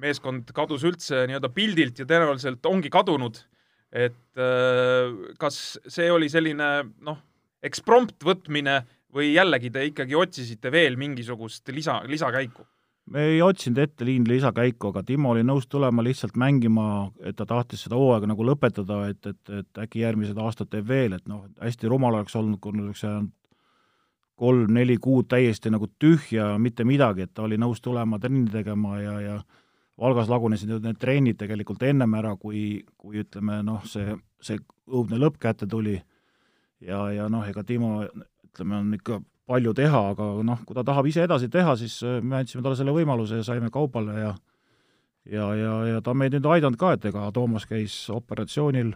meeskond kadus üldse nii-öelda pildilt ja tõenäoliselt ongi kadunud. et äh, kas see oli selline noh, eksprompt võtmine või jällegi te ikkagi otsisite veel mingisugust lisa, lisakäiku? me ei otsinud ette liinile lisakäiku, aga Timo oli nõus tulema lihtsalt mängima, et ta tahtis seda hooaega nagu lõpetada, et, et, et äkki järgmised aastad teeb veel, et noh, hästi rumal oleks olnud, kui oleks jäänud kolm-neli kuud täiesti nagu tühja, mitte midagi, et ta oli nõus tulema trenni tegema ja, ja Valgas lagunesid need trennid tegelikult ennem ära, kui, kui ütleme noh, see, see õudne lõpp kätte tuli. Ja, ja noh, ega Timo ütleme, on ikka palju teha, aga noh, kui ta tahab ise edasi teha, siis äh, me andsime talle selle võimaluse ja saime kaubale ja ja, ja, ja ta on meid nüüd aidanud ka, et ega Toomas käis operatsioonil,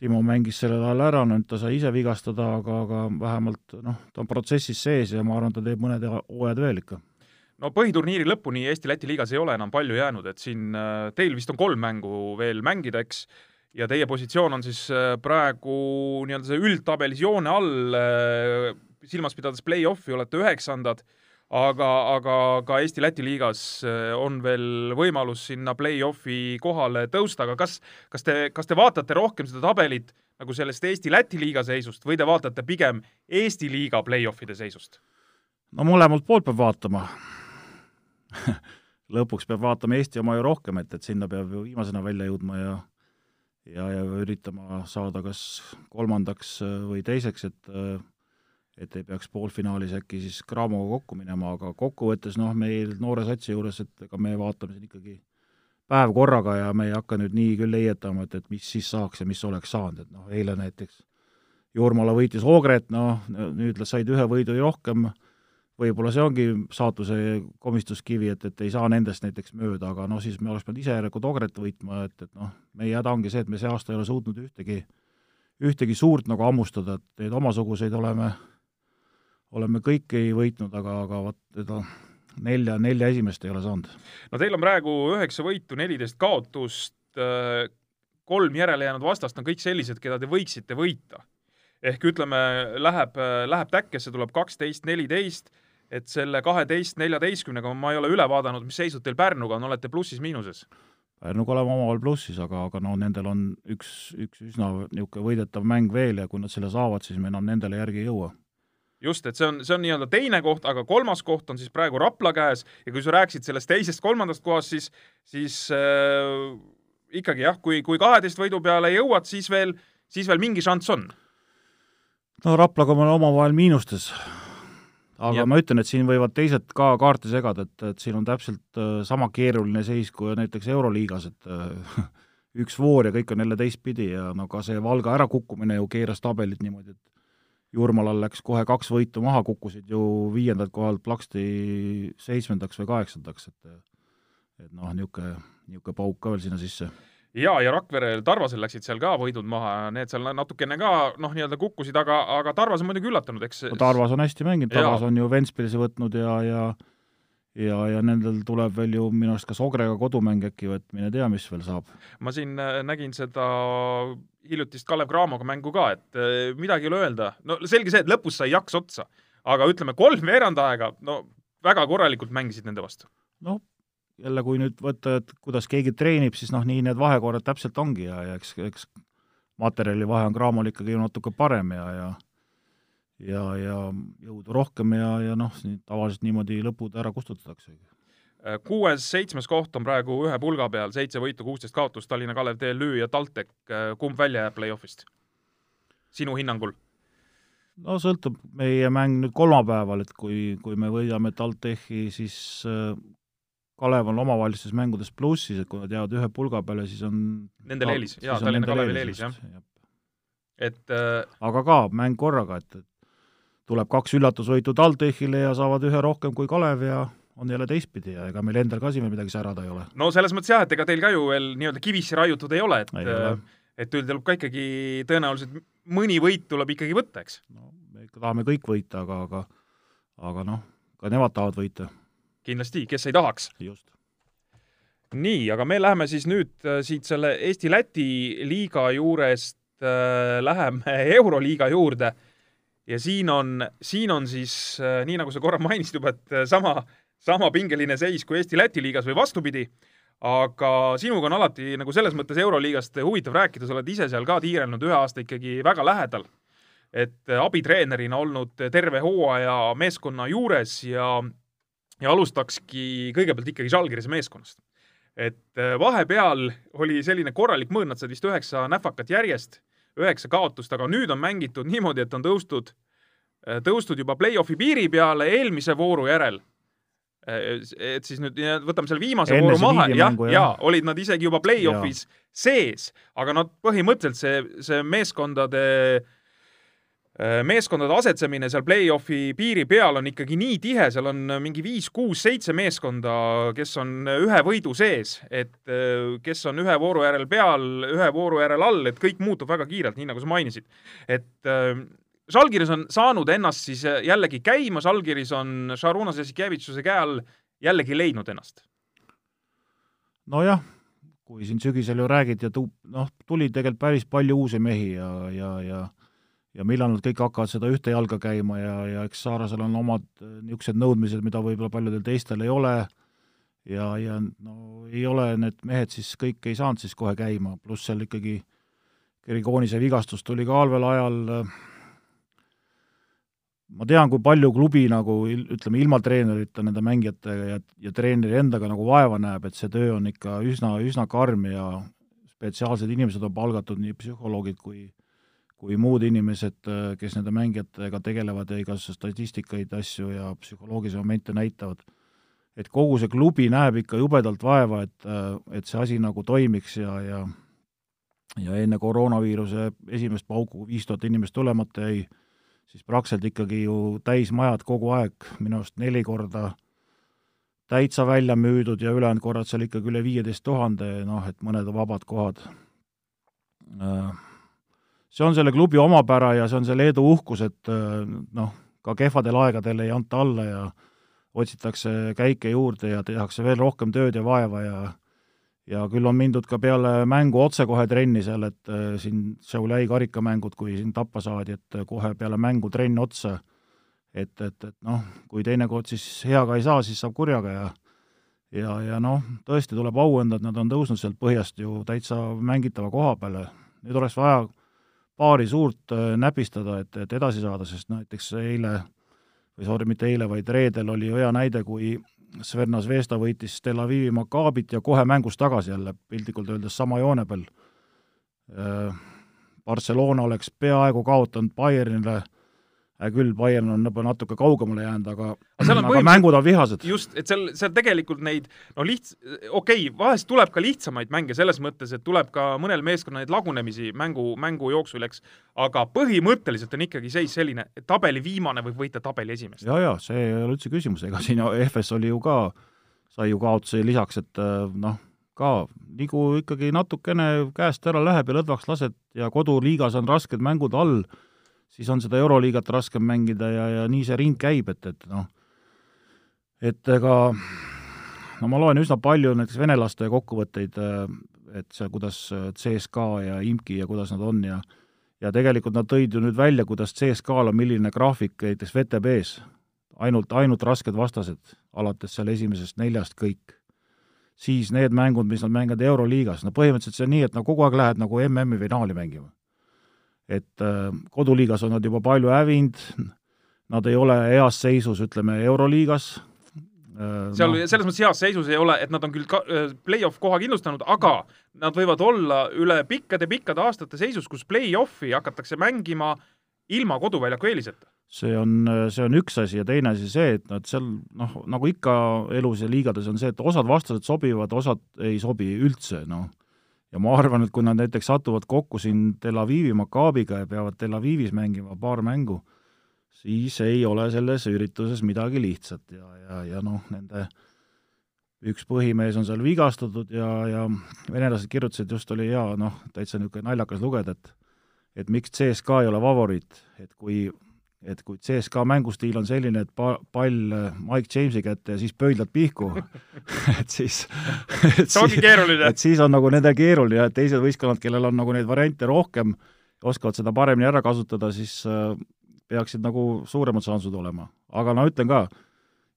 Timo mängis sellel ajal ära, nüüd ta sai ise vigastada, aga, aga vähemalt noh, ta on protsessis sees ja ma arvan, ta teeb mõned hooajad veel ikka. No põhiturniiri lõpuni Eesti-Läti liigas ei ole enam palju jäänud, et siin äh, teil vist on kolm mängu veel mängida, eks, ja teie positsioon on siis äh, praegu nii-öelda see üldtabelis joone all, äh, silmas pidades play-off'i olete üheksandad, aga, aga ka Eesti-Läti liigas on veel võimalus sinna play-off'i kohale tõusta, aga kas, kas te, kas te vaatate rohkem seda tabelit nagu sellest Eesti-Läti liiga seisust või te vaatate pigem Eesti liiga play-off'ide seisust? no mõlemalt poolt peab vaatama lõpuks peab vaatama Eesti oma ju rohkem, et, et sinna peab ju viimasena välja jõudma ja ja, ja üritama saada kas kolmandaks äh, või teiseks, et et ei peaks poolfinaalis äkki siis Cramoga kokku minema, aga kokkuvõttes noh, meil noore satsi juures, et ega me vaatame siin ikkagi päev korraga ja me ei hakka nüüd nii küll heietama, et, et mis siis saaks ja mis oleks saanud, et noh, eile näiteks Jurmala võitis Oogret, noh, nüüd said ühe võidu rohkem, võib-olla see ongi saatuse komistuskivi, et, et ei saa nendest näiteks mööda, aga noh, siis me oleks pidanud ise järelikult Ogret võitma, et, et noh, meie häda ongi see, et me see aasta ei ole suutnud ühtegi, ühtegi suurt nagu hammustada, et neid omasuguseid oleme, oleme kõiki võitnud, aga, aga vot seda nelja, nelja esimest ei ole saanud. no teil on praegu üheksa võitu, neliteist kaotust, äh, kolm järelejäänud vastast on kõik sellised, keda te võiksite võita ehk ütleme, läheb, läheb täkkesse, tuleb kaksteist, neliteist, et selle kaheteist, neljateistkümnega ma ei ole üle vaadanud, mis seisud teil Pärnuga on, olete plussis-miinuses? Pärnuga oleme omavahel plussis, aga, aga no nendel on üks, üks üsna niisugune võidetav mäng veel ja kui nad selle saavad, siis me enam nendele järgi ei jõua just, et see on, see on nii-öelda teine koht, aga kolmas koht on siis praegu Rapla käes ja kui sa rääkisid sellest teisest-kolmandast kohast, siis, siis äh, ikkagi jah, kui, kui kaheteist võidu peale jõuad, siis veel, siis veel mingi šanss on no Raplaga me oleme omavahel miinustes. aga ja. ma ütlen, et siin võivad teised ka kaarte segada, et, et siin on täpselt äh, sama keeruline seis kui näiteks Euroliigas, et äh, üks voor ja kõik on jälle teistpidi ja no ka see Valga ärakukkumine ju keeras tabelit niimoodi, et Jurmalal läks kohe kaks võitu maha, kukkusid ju viiendalt kohalt plaksti seitsmendaks või kaheksandaks, et et noh, niisugune, niisugune pauk ka veel sinna sisse ja, ja Rakverel, Tarvasel läksid seal ka võidud maha, need seal natukene ka noh, nii-öelda kukkusid, aga, aga Tarvas on muidugi üllatanud, eks no Tarvas on hästi mänginud, Tarvas ja. on ju Ventspilsi võtnud ja, ja ja, ja nendel tuleb veel ju minu arust kas Ogrega kodumäng äkki et mine tea, mis veel saab. ma siin äh, nägin seda hiljutist Kalev Cramoga mängu ka, et äh, midagi ei ole öelda, no selge see, et lõpus sai jaks otsa, aga ütleme, kolm veerand aega, no väga korralikult mängisid nende vastu. noh, jälle, kui nüüd võtta, et kuidas keegi treenib, siis noh, nii need vahekorrad täpselt ongi ja, ja eks, eks materjali vahe on Cramol ikkagi ju natuke parem ja, ja ja, ja jõudu rohkem ja, ja noh, tavaliselt niimoodi lõpud ära kustutatakse. kuues-seitsmes koht on praegu ühe pulga peal, seitse võitu, kuusteist kaotust, Tallinna Kalev, TLÜ ja TalTech, kumb välja jääb play-off'ist? sinu hinnangul? no sõltub meie mäng nüüd kolmapäeval, et kui, kui me võidame TalTechi, siis Kalev on omavahelistes mängudes plussis, et kui nad jäävad ühe pulga peale, siis on Nendel eelis, jaa, Tallinna Kalevil eelis, jah. et äh... aga ka mäng korraga, et, et tuleb kaks üllatusvõitu TalTechile ja saavad ühe rohkem kui Kalev ja on jälle teistpidi ja ega meil endal ka siin veel midagi särada ei ole. no selles mõttes jah, et ega teil ka ju veel nii-öelda kivisse raiutud ei ole, et ei ole. et teil tuleb ka ikkagi tõenäoliselt mõni võit tuleb ikkagi võtta, eks? no me ikka tahame kõik võita, aga, aga aga noh, ka nemad tahavad võita kindlasti, kes ei tahaks. nii, aga me läheme siis nüüd äh, siit selle Eesti-Läti liiga juurest äh, läheme Euroliiga juurde ja siin on, siin on siis äh, nii, nagu sa korra mainisid juba, et äh, sama, sama pingeline seis kui Eesti-Läti liigas või vastupidi, aga sinuga on alati nagu selles mõttes Euroliigast huvitav rääkida, sa oled ise seal ka tiirelnud ühe aasta ikkagi väga lähedal. et äh, abitreenerina olnud terve hooaja meeskonna juures ja ja alustakski kõigepealt ikkagi Žalgirise meeskonnast. et vahepeal oli selline korralik mõõn, nad said vist üheksa nähvakat järjest, üheksa kaotust, aga nüüd on mängitud niimoodi, et on tõustud, äh, tõustud juba play-off'i piiri peale eelmise vooru järel. Äh, et siis nüüd võtame selle viimase Enne vooru maha, jah, ja olid nad isegi juba play-off'is sees, aga nad põhimõtteliselt see, see meeskondade Äh, meeskondade asetsemine seal play-off'i piiri peal on ikkagi nii tihe, seal on mingi viis, kuus, seitse meeskonda, kes on ühe võidu sees, et äh, kes on ühe vooru järel peal, ühe vooru järel all, et kõik muutub väga kiirelt, nii nagu sa mainisid. et äh, Žalgiris on saanud ennast siis jällegi käima, Žalgiris on Šarunas Jassikevitšuse käe all jällegi leidnud ennast. nojah, kui siin sügisel ju räägiti ja tu-, noh, tuli tegelikult päris palju uusi mehi ja, ja, ja ja millal nad kõik hakkavad seda ühte jalga käima ja, ja eks Saarasel on omad äh, niisugused nõudmised, mida võib-olla paljudel teistel ei ole, ja, ja no ei ole need mehed siis, kõik ei saanud siis kohe käima, pluss seal ikkagi Gerigonise vigastus tuli ka halvel ajal, ma tean, kui palju klubi nagu ütleme, ilma treenerita nende mängijatega ja, ja treeneri endaga nagu vaeva näeb, et see töö on ikka üsna, üsna karm ja spetsiaalsed inimesed on palgatud, nii psühholoogid kui kui muud inimesed, kes nende mängijatega tegelevad ja igasuguseid statistikaid, asju ja psühholoogilisi momente näitavad. et kogu see klubi näeb ikka jubedalt vaeva, et, et see asi nagu toimiks ja, ja ja enne koroonaviiruse esimest pauku viis tuhat inimest tulemata jäi, siis praktiliselt ikkagi ju täismajad kogu aeg, minu arust neli korda täitsa välja müüdud ja ülejäänud korrad seal ikkagi üle viieteist tuhande, noh, et mõned vabad kohad äh, see on selle klubi omapära ja see on selle Leedu uhkus, et äh, noh, ka kehvadel aegadel ei anta alla ja otsitakse käike juurde ja tehakse veel rohkem tööd ja vaeva ja ja küll on mindud ka peale mängu otsekohe trenni seal, et äh, siin Šiauliai karikamängud, kui siin tappa saadi, et äh, kohe peale mängu trenn otsa, et, et, et noh, kui teinekord siis heaga ei saa, siis saab kurjaga ja ja, ja noh, tõesti tuleb au anda, et nad on tõusnud sealt põhjast ju täitsa mängitava koha peale. nüüd oleks vaja paari suurt äh, näpistada, et, et edasi saada, sest näiteks eile, või sorry, mitte eile, vaid reedel oli hea näide, kui Sverna Zvezda võitis Tel Avivi Makaabit ja kohe mängus tagasi jälle, piltlikult öeldes sama joone peal. Äh, Barcelona oleks peaaegu kaotanud Bayernile hea küll, Bayern on juba natuke kaugemale jäänud, aga aga, aga mängud on vihased. just, et seal, seal tegelikult neid no liht-, okei okay,, vahest tuleb ka lihtsamaid mänge selles mõttes, et tuleb ka mõnel meeskonnal neid lagunemisi mängu, mängu jooksul, eks, aga põhimõtteliselt on ikkagi seis selline, et tabeli viimane võib võita tabeli esimest. jaa, jaa, see ei ole üldse küsimus, ega siin EFS oli ju ka, sai ju kaotusi lisaks, et noh, ka nagu ikkagi natukene käest ära läheb ja lõdvaks lased ja koduliigas on rasked mängud all siis on seda Euroliigat raskem mängida ja, ja nii see ring käib, et, et noh, et ega no ma loen üsna palju näiteks venelaste kokkuvõtteid, et see, kuidas CSKA ja IMK ja kuidas nad on ja ja tegelikult nad tõid ju nüüd välja, kuidas CSKA-l on milline graafik näiteks VTB-s, ainult, ainult rasked vastased, alates seal esimesest neljast kõik. siis need mängud, mis nad mängivad Euroliigas, no põhimõtteliselt see on nii, et no kogu aeg lähed nagu MM-i finaali mängima et äh, koduliigas on nad juba palju hävinud, nad ei ole heas seisus, ütleme, Euroliigas. Äh, seal no. selles mõttes heas seisus ei ole, et nad on küll ka, äh, play-off koha kindlustanud, aga nad võivad olla üle pikkade-pikkade aastate seisus, kus play-off'i hakatakse mängima ilma koduväljaku eeliseta see on, see on üks asi ja teine asi see, et nad seal noh, nagu ikka elus ja liigades on see, et osad vastased sobivad, osad ei sobi üldse, noh ja ma arvan, et kui nad näiteks satuvad kokku siin Tel Avivi Makaabiga ja peavad Tel Avivis mängima paar mängu, siis ei ole selles ürituses midagi lihtsat ja, ja, ja noh, nende üks põhimees on seal vigastatud ja, ja venelased kirjutasid, just oli hea, noh, täitsa niisugune naljakas lugeda, et et miks CSKA ei ole favoriit, et kui et kui CSKA mängustiil on selline, et pa-, pall äh, Mike Jamesi kätte ja siis pöidlad pihku et siis et keeruline. et siis on nagu nendel keeruline ja teised võistkonnad, kellel on nagu neid variante rohkem, oskavad seda paremini ära kasutada, siis äh, peaksid nagu suuremad šansid olema. aga no ütlen ka,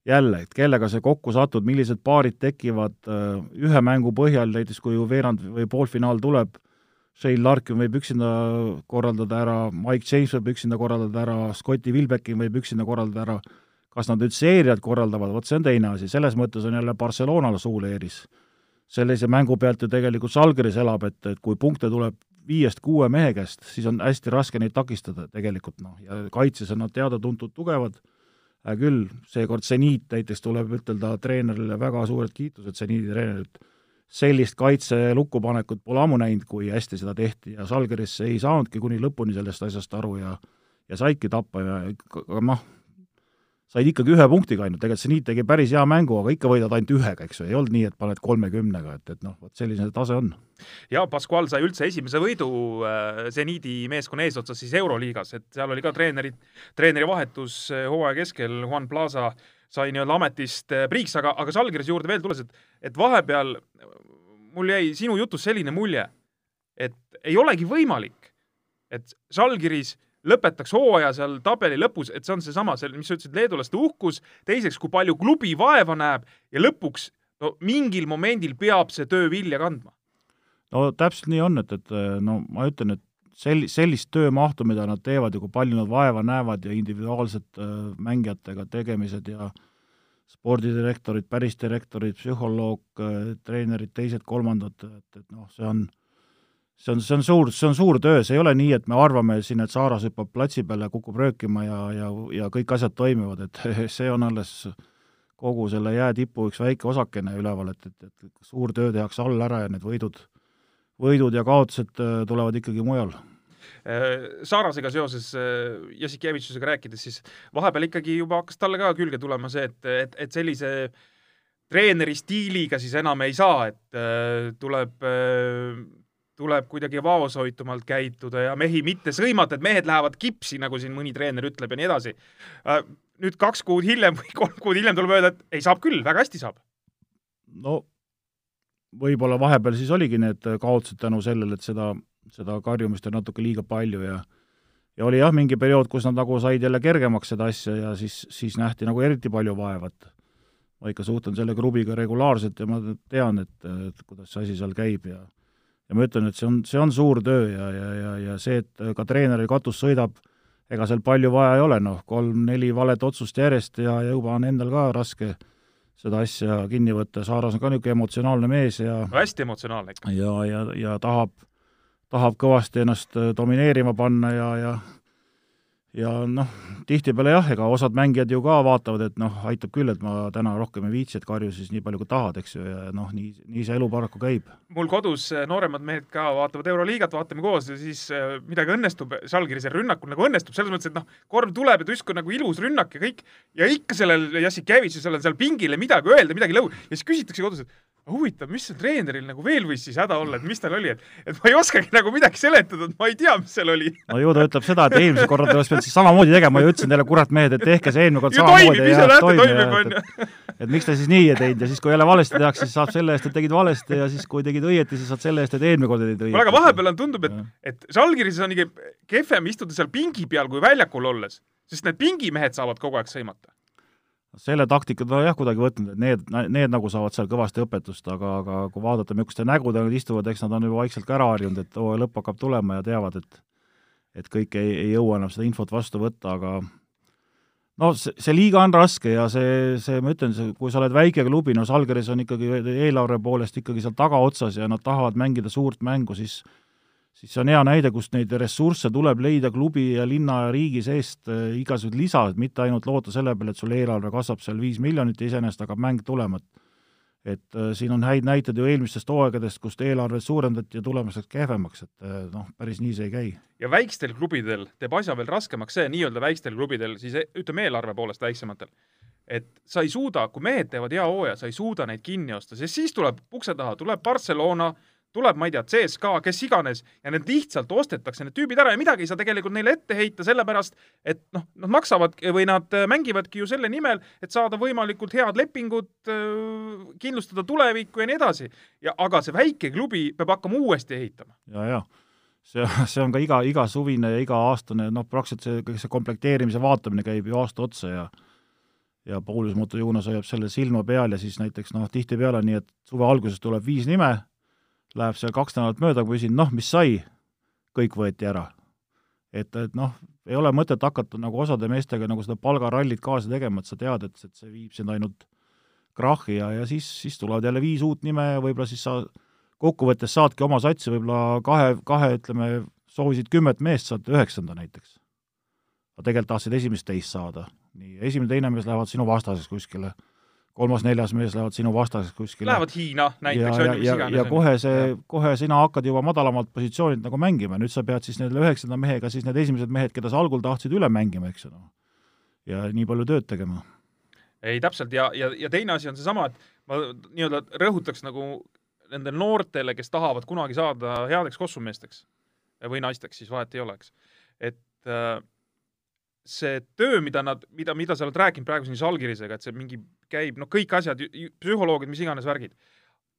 jälle, et kellega see kokku satud, millised paarid tekivad äh, ühe mängu põhjal, näiteks kui ju veerand või poolfinaal tuleb, Shane Larkin võib üksinda korraldada ära, Mike James võib üksinda korraldada ära, Scotti Wilbeckin võib üksinda korraldada ära, kas nad nüüd seeriad korraldavad, vot see on teine asi, selles mõttes on jälle Barcelonal suuleeris. sellise mängu pealt ju tegelikult Žalgiris elab, et, et kui punkte tuleb viiest kuue mehe käest, siis on hästi raske neid takistada tegelikult noh, ja kaitses on nad teada-tuntud tugevad, hea küll, seekord seniit näiteks tuleb ütelda treenerile väga suured kiitused, seniidi treenerilt sellist kaitselukku panekut pole ammu näinud, kui hästi seda tehti ja Žalgiris ei saanudki kuni lõpuni sellest asjast aru ja ja saidki tappa ja aga noh, said ikkagi ühe punktiga ainult, tegelikult Zeniit tegi päris hea mängu, aga ikka võidad ainult ühega, eks ju, ei olnud nii, et paned kolmekümnega, et, et noh, vot selline see tase on. ja Pascual sai üldse esimese võidu äh, Zeniidi meeskonna eesotsas siis Euroliigas, et seal oli ka treenerid, treeneri vahetus äh, hooaja keskel, Juan Plaza sai nii-öelda ametist äh, priiks, aga, aga Žalgirise juurde veel tulles, et, et vahepeal mul jäi sinu jutust selline mulje, et ei olegi võimalik, et Žalgiris lõpetaks hooaja seal tabeli lõpus, et see on seesama, see, mis sa ütlesid, leedulaste uhkus, teiseks, kui palju klubi vaeva näeb ja lõpuks no mingil momendil peab see töö vilja kandma. no täpselt nii on, et, et no ma ütlen, et sel-, sellist töömahtu, mida nad teevad ja kui palju nad vaeva näevad ja individuaalsed mängijatega tegemised ja spordidirektorid, päris direktorid, psühholoog treenerid, teised-kolmandad, et, et noh, see on see on, see on suur, see on suur töö, see ei ole nii, et me arvame siin, et Saaras hüppab platsi peale, kukub röökima ja, ja, ja kõik asjad toimivad, et see on alles kogu selle jäätipu üks väike osakene üleval, et, et, et suur töö tehakse all ära ja need võidud, võidud ja kaotused äh, tulevad ikkagi mujal Äh, Saarasega seoses äh, Jassikevitsusega rääkides, siis vahepeal ikkagi juba hakkas talle ka külge tulema see, et, et, et sellise treeneri stiiliga siis enam ei saa, et tuleb tuleb kuidagi vaoshoitumalt käituda ja mehi mitte sõimata, et mehed lähevad kipsi, nagu siin mõni treener ütleb ja nii edasi. nüüd kaks kuud hiljem või kolm kuud hiljem tuleb öelda, et ei, saab küll, väga hästi saab. no võib-olla vahepeal siis oligi need kaotused tänu sellele, et seda seda karjumist on natuke liiga palju ja ja oli jah, mingi periood, kus nad nagu said jälle kergemaks seda asja ja siis, siis nähti nagu eriti palju vaevat. ma ikka suhtlen selle klubiga regulaarselt ja ma tean, et, et kuidas see asi seal käib ja ja ma ütlen, et see on, see on suur töö ja, ja, ja, ja see, et ka treeneri katus sõidab, ega seal palju vaja ei ole, noh, kolm-neli valet otsust järjest ja, ja juba on endal ka raske seda asja kinni võtta, Saaras on ka niisugune emotsionaalne mees ja hästi emotsionaalne ikka. ja, ja, ja tahab tahab kõvasti ennast äh, domineerima panna ja, ja ja noh, tihtipeale jah, ega osad mängijad ju ka vaatavad, et noh, aitab küll, et ma täna rohkem ei viitsi, et karju siis nii palju, kui tahad, eks ju, ja noh, nii, nii see elu paraku käib. mul kodus äh, nooremad mehed ka vaatavad Euroliigat, vaatame koos ja siis äh, midagi õnnestub, Žalgirise rünnakul nagu õnnestub, selles mõttes, et noh, korv tuleb ja tusk on nagu ilus rünnak ja kõik, ja ikka sellel Jassikevitšusel on seal pingile midagi öelda, midagi lõu- ja siis küsitakse kodus, et huvitav, mis see treeneril nagu veel võis siis häda olla, et mis tal oli, et, et ma ei oskagi nagu midagi seletada, et ma ei tea, mis seal oli. no ju ta ütleb seda, et eelmisel korral te oleks pidanud siis samamoodi tegema, ma ju ütlesin teile, kurat mehed, et tehke see eelmine kord samamoodi. ise näete, toimib, on ju. et miks te siis nii ei teinud ja siis, kui jälle valesti tehakse, siis saab selle eest, et tegid valesti ja siis, kui tegid õieti, siis saad selle eest, et eelmine kord tegid õieti. aga vahepeal on, tundub, et, et Žalgirises on ikka kehvem istuda seal pingi peal kui väljakul olles, sest need pingimehed saavad kogu aeg sõimata selle taktika ta jah, kuidagi võtnud, et need, need nagu saavad seal kõvasti õpetust, aga, aga kui vaadata, millistel nägudel nad istuvad, eks nad on juba vaikselt ka ära harjunud, et hooaja lõpp hakkab tulema ja teavad, et et kõik ei, ei jõua enam seda infot vastu võtta, aga no see, see liiga on raske ja see, see, ma ütlen, see, kui sa oled väike klubi, no Žalgiris on ikkagi eelarve poolest ikkagi seal tagaotsas ja nad tahavad mängida suurt mängu, siis siis see on hea näide, kust neid ressursse tuleb leida klubi ja linna ja riigi seest äh, igasugused lisad, mitte ainult loota selle peale, et sul eelarve kasvab seal viis miljonit ja iseenesest hakkab mäng tulema, et et äh, siin on häid näiteid ju eelmistest hooaegadest, kust eelarvet suurendati ja tulemus läks kehvemaks, et äh, noh, päris nii see ei käi. ja väikstel klubidel teeb asja veel raskemaks see, nii-öelda väikstel klubidel, siis ütleme eelarve poolest väiksematel, et sa ei suuda, kui mehed teevad hea hooaja, sa ei suuda neid kinni osta, sest siis tuleb ukse taha, tuleb Barcelona, tuleb, ma ei tea, CSKA, kes iganes, ja need lihtsalt ostetakse, need tüübid ära ja midagi ei saa tegelikult neile ette heita, sellepärast et noh, nad maksavad või nad äh, mängivadki ju selle nimel, et saada võimalikult head lepingud, äh, kindlustada tulevikku ja nii edasi. ja aga see väike klubi peab hakkama uuesti ehitama. ja, ja see, see on ka iga, igasuvine ja iga-aastane, noh, praktiliselt see, kõik see komplekteerimise vaatamine käib ju aasta otsa ja ja Paulus Motojunas hoiab selle silma peal ja siis näiteks noh, tihtipeale on nii, et suve alguses tuleb viis nime, läheb seal kaks nädalat mööda, küsin, noh, mis sai, kõik võeti ära. et, et noh, ei ole mõtet hakata nagu osade meestega nagu seda palgarallit kaasa tegema, et sa tead, et, et see viib sind ainult krahhi ja, ja siis, siis tulevad jälle viis uut nime ja võib-olla siis sa kokkuvõttes saadki oma satsi võib-olla kahe, kahe, ütleme, soovisid kümmet meest, saad üheksanda näiteks. aga tegelikult tahtsid esimest teist saada. nii, esimene, teine mees lähevad sinu vastaseks kuskile kolmas-neljas mees lähevad sinu vastaseks kuskile. Lähevad Hiina näiteks, on ju, mis iganes. ja kohe see, kohe sina hakkad juba madalamalt positsioonilt nagu mängima, nüüd sa pead siis nende üheksanda mehega siis need esimesed mehed, keda sa algul tahtsid üle mängima, eks ju noh. ja nii palju tööd tegema. ei, täpselt, ja, ja, ja teine asi on seesama, et ma nii-öelda rõhutaks nagu nendele noortele, kes tahavad kunagi saada headeks kossumeesteks või naisteks, siis vahet ei ole, eks. et äh, see töö, mida nad, mida, mida sa oled rääkinud praegu siin Žalgirisega, et see mingi käib, noh, kõik asjad, psühholoogid, mis iganes värgid.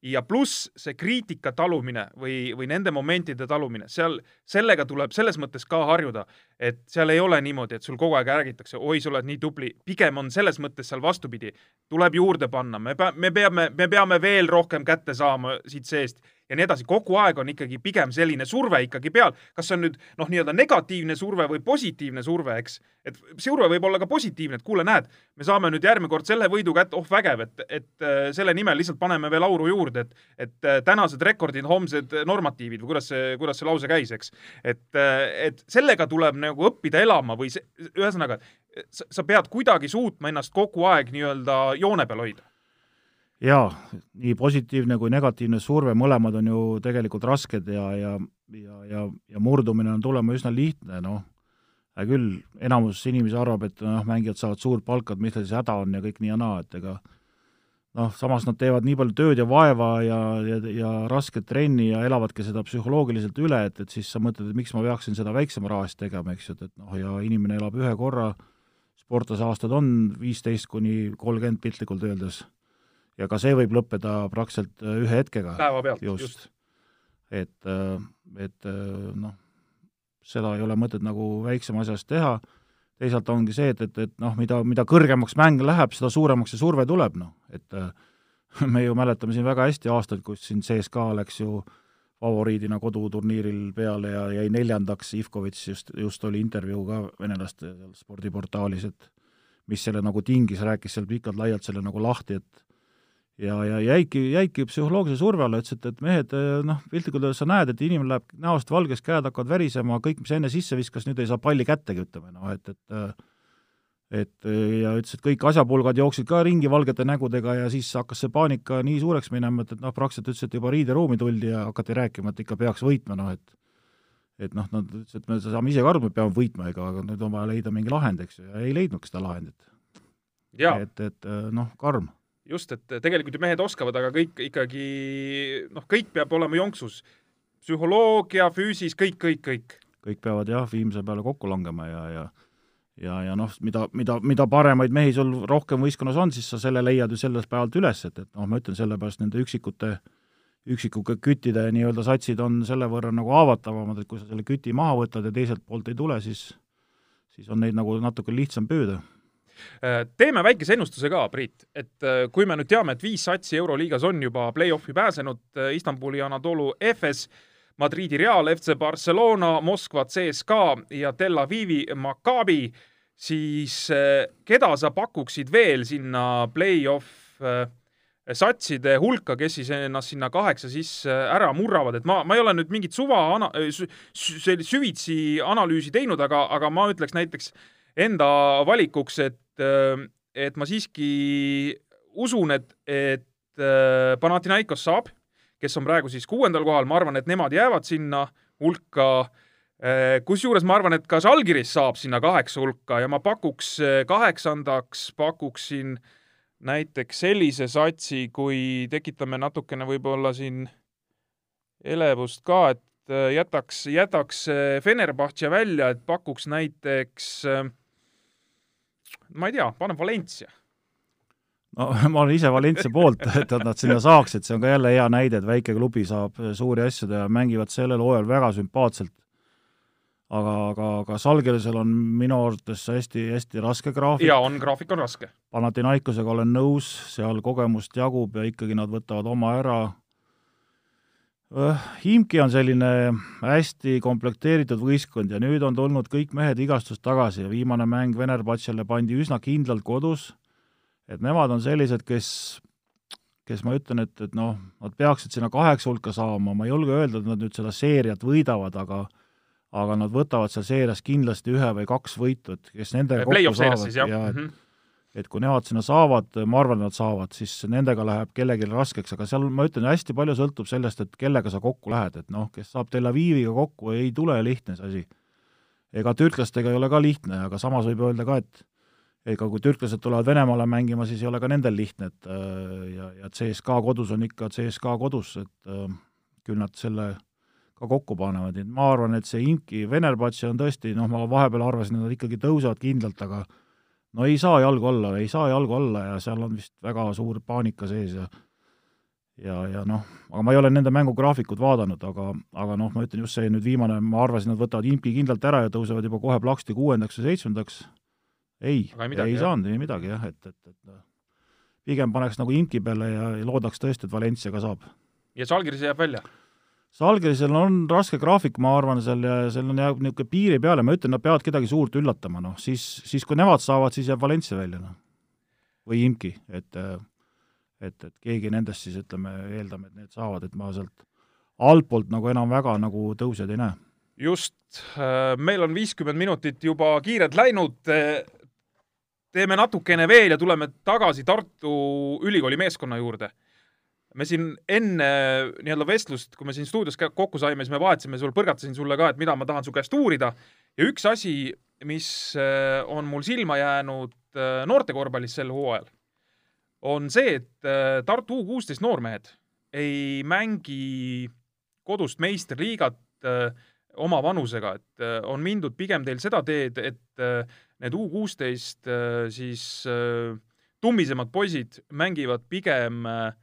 ja pluss see kriitika talumine või, või nende momentide talumine, seal, sellega tuleb selles mõttes ka harjuda, et seal ei ole niimoodi, et sul kogu aeg räägitakse, oi, sa oled nii tubli, pigem on selles mõttes seal vastupidi, tuleb juurde panna, me pea-, me peame, me peame veel rohkem kätte saama siit seest ja nii edasi, kogu aeg on ikkagi pigem selline surve ikkagi peal. kas see on nüüd noh, nii-öelda negatiivne surve või positiivne surve, eks. et surve võib olla ka positiivne, et kuule, näed, me saame nüüd järgmine kord selle võidu kätte, oh vägev, et, et äh, selle nimel lihtsalt paneme veel auru juurde, et, et äh, tänased rekordid, homsed normatiivid või kuidas see, kuidas see lause käis, eks. et, äh, et sellega tuleb nagu õppida elama või see, ühesõnaga, sa pead kuidagi suutma ennast kogu aeg nii-öelda joone peal hoida jaa, nii positiivne kui negatiivne surve, mõlemad on ju tegelikult rasked ja, ja, ja, ja, ja murdumine on tulema üsna lihtne, noh, hea küll, enamus inimesi arvab, et noh, mängijad saavad suurt palka, et mis teil siis häda on ja kõik nii ja naa, et ega noh, samas nad teevad nii palju tööd ja vaeva ja, ja, ja rasket trenni ja elavadki seda psühholoogiliselt üle, et, et siis sa mõtled, et miks ma peaksin seda väiksema raha eest tegema, eks ju, et, et noh, ja inimene elab ühe korra, sportlase aastad on viisteist kuni kolmkümmend piltlikult öeldes ja ka see võib lõppeda praktiliselt äh, ühe hetkega. päevapealt, just, just.. et, äh, et äh, noh, seda ei ole mõtet nagu väiksema asja eest teha, teisalt ongi see, et, et, et noh, mida, mida kõrgemaks mäng läheb, seda suuremaks see surve tuleb, noh, et me ju mäletame siin väga hästi aastaid, kus siin CSKA läks ju favoriidina koduturniiril peale ja jäi neljandaks, Ivkovitš just, just oli intervjuu ka venelaste spordiportaalis, et mis selle nagu tingis, rääkis seal pikalt-laialt selle nagu lahti, et ja, ja jäidki, jäidki psühholoogilise surve alla, ütles, et, et mehed, noh, piltlikult öeldes sa näed, et inimene läheb näost valgeks, käed hakkavad värisema, kõik, mis enne sisse viskas, nüüd ei saa palli kättegi, ütleme, noh, et, et et ja ütles, et kõik asjapulgad jooksid ka ringi valgete nägudega ja siis hakkas see paanika nii suureks minema, et, et noh, praktiliselt ütles, et juba riideruumi tuldi ja hakati rääkima, et ikka peaks võitma, noh et et noh, nad ütlesid, et me saame ise ka aru, et me peame võitma, ega aga nüüd on vaja leida mingi lahend, eks ju, ja ei leidnudki seda lahendit. et, et noh, karm just, et tegelikult ju mehed oskavad, aga kõik ikkagi noh, kõik peab olema jonksus. psühholoogia, füüsis, kõik, kõik, kõik. kõik peavad jah, viimse peale kokku langema ja, ja ja, ja noh, mida, mida, mida paremaid mehi sul rohkem võistkonnas on, siis sa selle leiad ju sellest päevalt üles, et, et noh, ma ütlen, sellepärast nende üksikute üksikute küttide nii-öelda satsid on selle võrra nagu haavatavamad, et kui sa selle küti maha võtad ja teiselt poolt ei tule, siis siis on neid nagu natuke lihtsam püüda teeme väikese ennustuse ka, Priit, et äh, kui me nüüd teame, et viis satsi Euroliigas on juba play-off'i pääsenud, äh, Istanbuli Anadolu Efes, Madridi Real, FC Barcelona, Moskva CSKA ja Tel Avivi Maccabi, siis keda sa pakuksid veel sinna play-off satside hulka, kes siis ennast sinna kaheksa sisse ära murravad, et ma, ma ei ole nüüd mingit suva ana-, süvitsi analüüsi teinud, aga, aga ma ütleks näiteks enda valikuks, et et, et ma siiski usun, et, et äh, Panathinaikos saab, kes on praegu siis kuuendal kohal, ma arvan, et nemad jäävad sinna hulka. Äh, kusjuures ma arvan, et ka Žalgiris saab sinna kaheksa hulka ja ma pakuks äh, kaheksandaks, pakuksin näiteks sellise satsi, kui tekitame natukene võib-olla siin elevust ka, et jätaks, jätaks Fenerbahce välja, et pakuks näiteks äh, ma ei tea, pane Valencia no ma olen ise Valencia poolt, et nad sinna saaksid, see on ka jälle hea näide, et väike klubi saab suuri asju teha, mängivad sellel hooajal väga sümpaatselt. aga, aga, aga Salgerisel on minu arvates hästi, hästi raske graafik. jaa, on, graafik on raske. Panathinaikosega olen nõus, seal kogemust jagub ja ikkagi nad võtavad oma ära Imki on selline hästi komplekteeritud võistkond ja nüüd on tulnud kõik mehed vigastust tagasi ja viimane mäng Venerbatšale pandi üsna kindlalt kodus, et nemad on sellised, kes, kes ma ütlen, et, et noh, nad peaksid sinna kaheksa hulka saama, ma ei julge öelda, et nad nüüd seda seeriat võidavad, aga aga nad võtavad seal seerias kindlasti ühe või kaks võitu, et kes nendega kokku saavad. ja et mm -hmm et kui nemad sinna saavad, ma arvan, nad saavad, siis nendega läheb kellelgi raskeks, aga seal ma ütlen, hästi palju sõltub sellest, et kellega sa kokku lähed, et noh, kes saab Tel Aviviga kokku, ei tule lihtne see asi. ega türklastega ei ole ka lihtne, aga samas võib öelda ka, et ega kui türklased tulevad Venemaale mängima, siis ei ole ka nendel lihtne, et äh, ja, ja CSKA kodus on ikka CSKA kodus, et äh, küll nad selle ka kokku panevad, nii et ma arvan, et see Imki Venerbatši on tõesti, noh, ma vahepeal arvasin, et nad ikkagi tõusevad kindlalt, aga no ei saa jalgu alla, ei saa jalgu alla ja seal on vist väga suur paanika sees ja ja, ja noh, aga ma ei ole nende mängugraafikut vaadanud, aga, aga noh, ma ütlen just see nüüd viimane, ma arvasin, nad võtavad impi kindlalt ära ja tõusevad juba kohe plaksti kuuendaks või seitsmendaks. ei, ei, ei saanud ei midagi jah, et, et, et pigem paneks nagu imki peale ja loodaks tõesti, et Valencia ka saab ja Žalgiris jääb välja? Žalgirisel on raske graafik, ma arvan, seal ja seal on jääb niisugune piiri peale, ma ütlen, nad peavad kedagi suurt üllatama, noh, siis, siis kui nemad saavad, siis jääb Valencia välja, noh. või Imki, et et, et keegi nendest siis ütleme, eeldame, et need saavad, et ma sealt altpoolt nagu enam väga nagu tõusjaid ei näe. just, meil on viiskümmend minutit juba kiirelt läinud, teeme natukene veel ja tuleme tagasi Tartu Ülikooli meeskonna juurde me siin enne nii-öelda vestlust, kui me siin stuudios kokku saime, siis me vahetasime sul, põrgatasin sulle ka, et mida ma tahan su käest uurida. Ja üks asi, mis äh, on mul silma jäänud äh, noortekorvpallis sel hooajal, on see, et äh, Tartu U kuusteist noormehed ei mängi kodust meistriliigat oma vanusega, et on mindud pigem teil seda teed, et need U kuusteist siis tummisemad poisid mängivad pigem äh,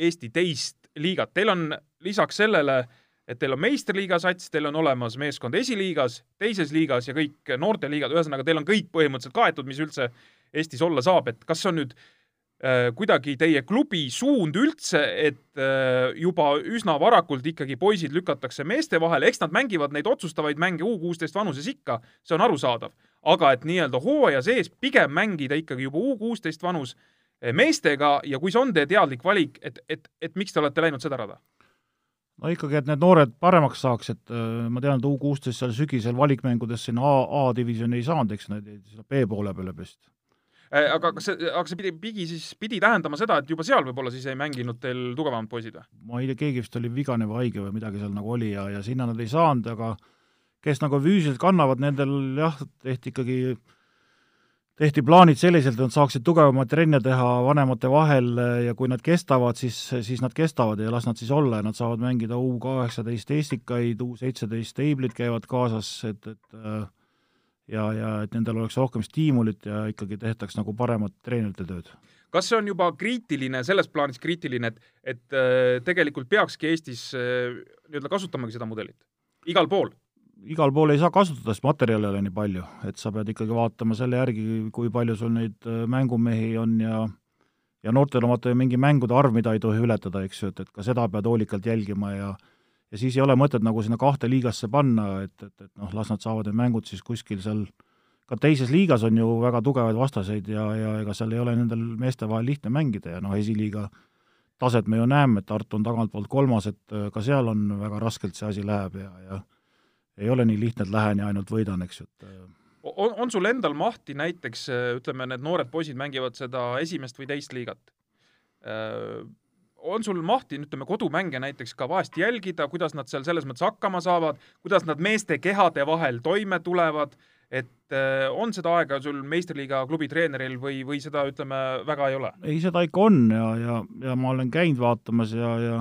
Eesti teist liigat. Teil on lisaks sellele, et teil on meistriliiga sats, teil on olemas meeskond esiliigas, teises liigas ja kõik noorteliigad, ühesõnaga teil on kõik põhimõtteliselt kaetud, mis üldse Eestis olla saab, et kas see on nüüd äh, kuidagi teie klubi suund üldse, et äh, juba üsna varakult ikkagi poisid lükatakse meeste vahele, eks nad mängivad neid otsustavaid mänge U kuusteist vanuses ikka, see on arusaadav, aga et nii-öelda hooaja sees pigem mängida ikkagi juba U kuusteist vanus Eh, meestega ja kui see on teie teadlik valik, et, et, et miks te olete läinud seda rada? no ikkagi, et need noored paremaks saaks, et äh, ma tean, et U kuusteist seal sügisel valikmängudes sinna A, A-divisjoni ei saanud, eks nad jäid sinna B poole peale vist äh, aga kas see, aga see pidi, pidi siis, pidi tähendama seda, et juba seal võib-olla siis ei mänginud teil tugevamad poisid või? ma ei tea, keegi vist oli vigane või haige või midagi seal nagu oli ja, ja sinna nad ei saanud, aga kes nagu füüsiliselt kannavad, nendel jah, tehti ikkagi äh, tehti plaanid selliselt, et nad saaksid tugevamaid trenne teha vanemate vahel ja kui nad kestavad, siis, siis nad kestavad ja las nad siis olla ja nad saavad mängida U kaheksateist Estikaid, U seitseteist Teiblit käivad kaasas, et, et äh, ja, ja et nendel oleks rohkem stiimulit ja ikkagi tehtaks nagu paremat treenerite tööd. kas see on juba kriitiline, selles plaanis kriitiline, et, et äh, tegelikult peakski Eestis nii-öelda kasutamagi seda mudelit? igal pool? Igal pool ei saa kasutada, sest materjali ei ole nii palju, et sa pead ikkagi vaatama selle järgi, kui palju sul neid äh, mängumehi on ja ja noortel on vaata mingi mängude arv, mida ei tohi ületada, eks ju, et, et ka seda pead hoolikalt jälgima ja ja siis ei ole mõtet nagu sinna kahte liigasse panna, et, et, et noh, las nad saavad need mängud siis kuskil seal ka teises liigas on ju väga tugevaid vastaseid ja, ja ega seal ei ole nendel meeste vahel lihtne mängida ja noh, esiliiga taset me ju näeme, et Tartu on tagantpoolt kolmas, et äh, ka seal on väga raskelt see asi läheb ja, ja ei ole nii lihtne, et lähen ja ainult võidan, eks ju, et äh, on, on sul endal mahti näiteks, äh, ütleme, need noored poisid mängivad seda esimest või teist liigat? Äh, on sul mahti, ütleme, kodumänge näiteks ka vahest jälgida, kuidas nad seal selles mõttes hakkama saavad, kuidas nad meeste kehade vahel toime tulevad, et on seda aega sul meistriliiga klubi treeneril või, või seda, ütleme, väga ei ole? ei, seda ikka on ja, ja, ja ma olen käinud vaatamas ja, ja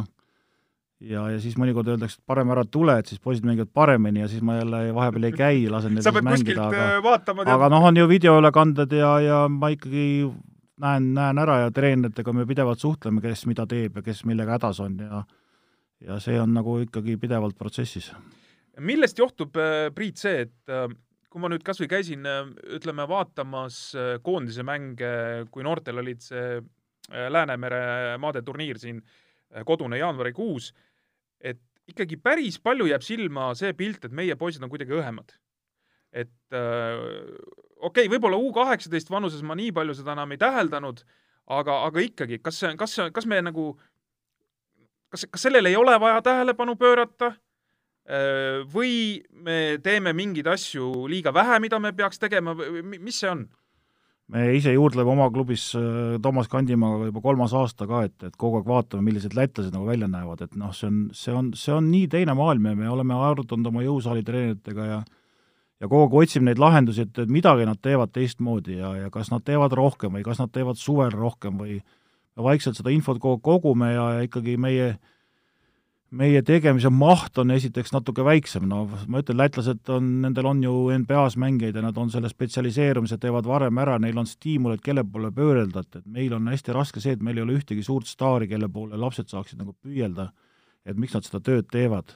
ja, ja siis mõnikord öeldakse, et parem ära tule, et siis poisid mängivad paremini ja siis ma jälle vahepeal ei käi, lasen neil siis mängida, aga äh, vaatama, aga noh, on ju videoülekanded ja, ja ma ikkagi näen, näen ära ja treeneritega me pidevalt suhtleme, kes mida teeb ja kes millega hädas on ja ja see on nagu ikkagi pidevalt protsessis. millest johtub, äh, Priit, see, et äh, kui ma nüüd kas või käisin, ütleme, vaatamas koondise mänge, kui noortel olid see Läänemere maadeturniir siin kodune jaanuarikuus, et ikkagi päris palju jääb silma see pilt, et meie poisid on kuidagi õhemad. et äh, okei okay,, võib-olla U kaheksateist vanuses ma nii palju seda enam ei täheldanud, aga, aga ikkagi, kas see, kas see, kas me nagu, kas, kas sellele ei ole vaja tähelepanu pöörata äh, või me teeme mingeid asju liiga vähe, mida me peaks tegema mis see on? Me ise juurdleme oma klubis äh, Toomas Kandimaaga juba kolmas aasta ka, et, et kogu aeg vaatame, millised lätlased nagu välja näevad, et noh, see on, see on, see on nii teine maailm ja me oleme arutanud oma jõusaali treeneritega ja ja kogu aeg otsime neid lahendusi, et, et midagi nad teevad teistmoodi ja, ja kas nad teevad rohkem või kas nad teevad suvel rohkem või vaikselt seda infot kogu aeg kogume ja, ja ikkagi meie äh, meie tegemise maht on esiteks natuke väiksem, no ma ütlen, lätlased on, nendel on ju NBA-s mängijaid ja nad on selle spetsialiseerumise, teevad varem ära, neil on stiimulid, kelle poole pöörelda, et, et meil on hästi raske see, et meil ei ole ühtegi suurt staari, kelle poole lapsed saaksid nagu püüelda, et miks nad seda tööd teevad.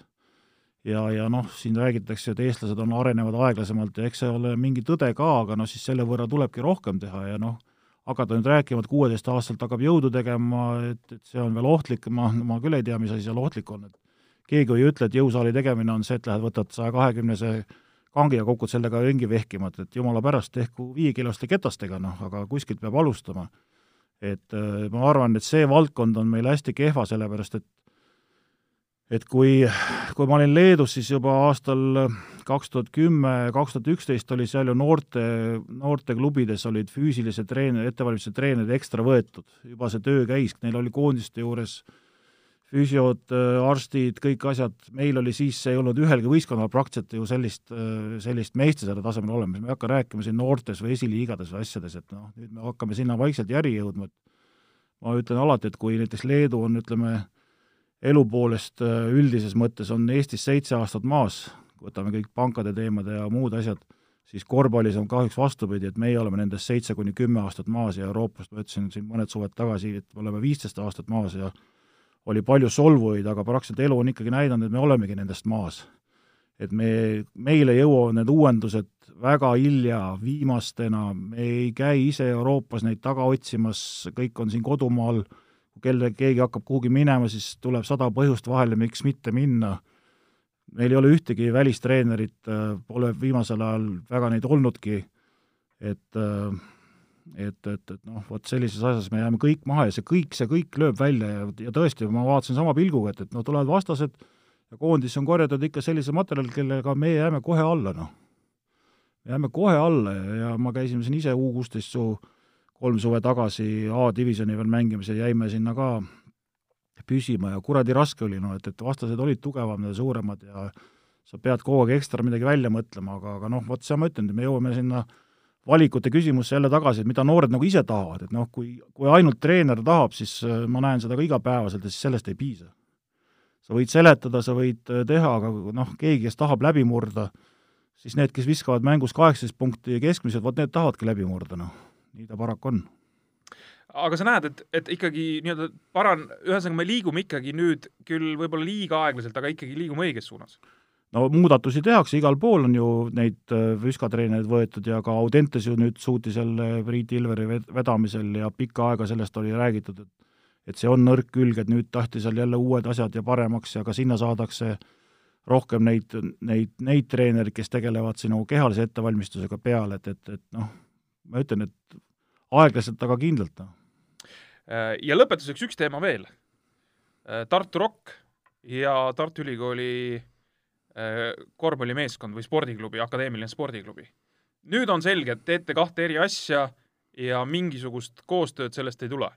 ja, ja noh, siin räägitakse, et eestlased on, arenevad aeglasemalt ja eks see ole mingi tõde ka, aga noh, siis selle võrra tulebki rohkem teha ja noh, hakata nüüd rääkima, et kuueteistaastaselt hakkab jõudu tegema, et, et see on veel ohtlik, ma, ma küll ei tea, mis asi seal ohtlik on, et keegi ei ütle, et jõusaali tegemine on see, et lähed, võtad saja kahekümnese kangi ja kukud sellega ringi vehkima, et, et jumala pärast, tehku viiekiloste ketastega, noh, aga kuskilt peab alustama. et äh, ma arvan, et see valdkond on meil hästi kehva, sellepärast et et kui, kui ma olin Leedus, siis juba aastal kaks tuhat kümme, kaks tuhat üksteist oli seal ju noorte, noorteklubides olid füüsilise treener, ettevalmistuse treenerid ekstra võetud, juba see töö käis, neil oli koondiste juures füsiod, arstid, kõik asjad, meil oli siis, ei olnud ühelgi võistkonnal praktiliselt ju sellist, sellist selle tasemel olemas, me ei hakka rääkima siin noortes või esiliigades või asjades, et noh, nüüd me hakkame sinna vaikselt järgi jõudma, et ma ütlen alati, et kui näiteks Leedu on, ütleme, elu poolest üldises mõttes on Eestis seitse aastat maas, võtame kõik pankade teemad ja muud asjad, siis korvpallis on kahjuks vastupidi, et meie oleme nendest seitse kuni kümme aastat maas ja Euroopast ma ütlesin siin mõned suved tagasi, et me oleme viisteist aastat maas ja oli palju solvujaid, aga praktiliselt elu on ikkagi näidanud, et me olemegi nendest maas. et me, meile jõuavad need uuendused väga hilja, viimastena, me ei käi ise Euroopas neid taga otsimas, kõik on siin kodumaal kui kelle, keegi hakkab kuhugi minema, siis tuleb sada põhjust vahele, miks mitte minna. Meil ei ole ühtegi välistreenerit, äh, pole viimasel ajal väga neid olnudki, et äh, et, et, et noh, vot sellises asjas me jääme kõik maha ja see kõik, see kõik lööb välja ja, ja tõesti, ma vaatasin sama pilguga, et, et no tulevad vastased ja koondis on korjatud ikka sellise materjal, kellega meie jääme kohe alla, noh. jääme kohe alla ja, ja ma käisin siin ise U kuusteist su kolm suve tagasi A-divisjoni veel mängimas ja jäime sinna ka püsima ja kuradi raske oli, no et, et vastased olid tugevamad ja suuremad ja sa pead kogu aeg ekstra midagi välja mõtlema, aga, aga noh, vot seda ma ütlen, me jõuame sinna valikute küsimusse jälle tagasi, et mida noored nagu ise tahavad, et noh, kui, kui ainult treener tahab, siis äh, ma näen seda ka igapäevaselt ja siis sellest ei piisa. sa võid seletada, sa võid äh, teha, aga noh, keegi, kes tahab läbi murda, siis need, kes viskavad mängus kaheksateist punkti keskmiselt, vot need tahavadki läbi murda, noh nii ta paraku on aga sa näed, et, et ikkagi nii-öelda paran-, ühesõnaga me liigume ikkagi nüüd küll võib-olla liiga aeglaselt, aga ikkagi liigume õiges suunas? no muudatusi tehakse, igal pool on ju neid äh, Vyska-treenereid võetud ja ka Audentes ju nüüd suutis jälle Priit Ilveri vedamisel ja pikka aega sellest oli räägitud, et et see on nõrk külg, et nüüd tahti seal jälle uued asjad ja paremaks ja ka sinna saadakse rohkem neid, neid, neid treenereid, kes tegelevad sinu kehalise ettevalmistusega peale, et, et, et noh, ma ütlen, et aeglaselt, aga kindlalt. Noh. Äh, ja lõpetuseks üks teema veel. Äh, Tartu Rock ja Tartu Ülikooli äh, korvpallimeeskond või spordiklubi, akadeemiline spordiklubi. nüüd on selge, et teete kahte eri asja ja mingisugust koostööd sellest ei tule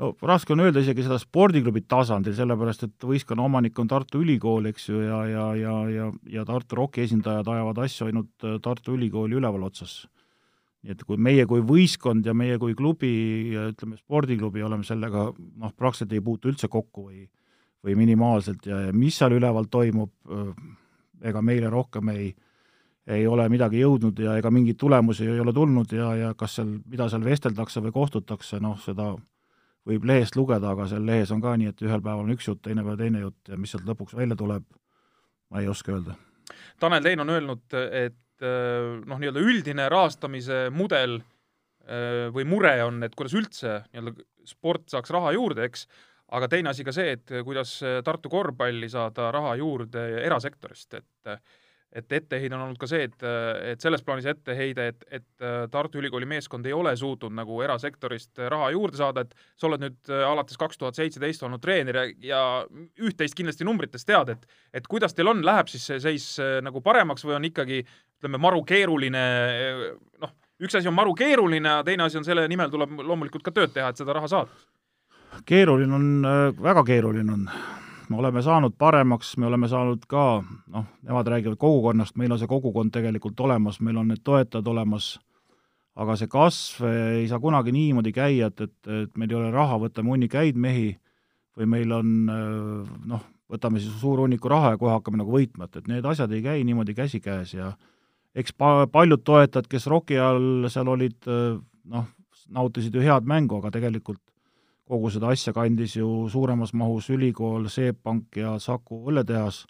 no raske on öelda isegi seda spordiklubi tasandil, sellepärast et võistkonna omanik on Tartu Ülikool, eks ju, ja, ja, ja, ja, ja Tartu Rocki esindajad ajavad asju ainult Tartu Ülikooli üleval otsas. Nii et kui meie kui võistkond ja meie kui klubi ja ütleme, spordiklubi oleme sellega noh, praktiliselt ei puutu üldse kokku või või minimaalselt ja, ja mis seal üleval toimub, ega meile rohkem ei, ei ole midagi jõudnud ja ega mingeid tulemusi ei ole tulnud ja, ja kas seal, mida seal vesteldakse või kohtutakse, noh, seda võib lehest lugeda, aga seal lehes on ka nii, et ühel päeval on üks jutt, teine päev teine jutt ja mis sealt lõpuks välja tuleb, ma ei oska öelda. Tanel Tein on öelnud, et noh, nii-öelda üldine rahastamise mudel äh, või mure on, et kuidas üldse nii-öelda sport saaks raha juurde, eks, aga teine asi ka see, et kuidas Tartu korvpalli saada raha juurde erasektorist, et et etteheide on olnud ka see, et, et selles plaanis etteheide, et, et Tartu Ülikooli meeskond ei ole suutnud nagu erasektorist raha juurde saada, et sa oled nüüd alates kaks tuhat seitseteist olnud treener ja, üht-teist kindlasti numbritest tead, et et kuidas teil on, läheb siis see seis nagu paremaks või on ikkagi ütleme, maru keeruline noh, üks asi on maru keeruline teine asi on selle nimel tuleb loomulikult ka tööd teha, et seda raha saada? keeruline on, väga keeruline on me oleme saanud paremaks, me oleme saanud ka, noh, nemad räägivad kogukonnast, meil on see kogukond tegelikult olemas, meil on need toetajad olemas, aga see kasv ei saa kunagi niimoodi käia, et, et, et meil ei ole raha, võtame hunnik häid mehi või meil on noh, võtame siis suur hunniku raha ja kohe hakkame nagu võitma, et, et need asjad ei käi niimoodi käsikäes ja eks pa-, paljud toetajad, kes Rocki all seal olid, noh, nautisid ju head mängu, aga tegelikult kogu seda asja kandis ju suuremas mahus ülikool, Seep Pank ja Saku õlletehas,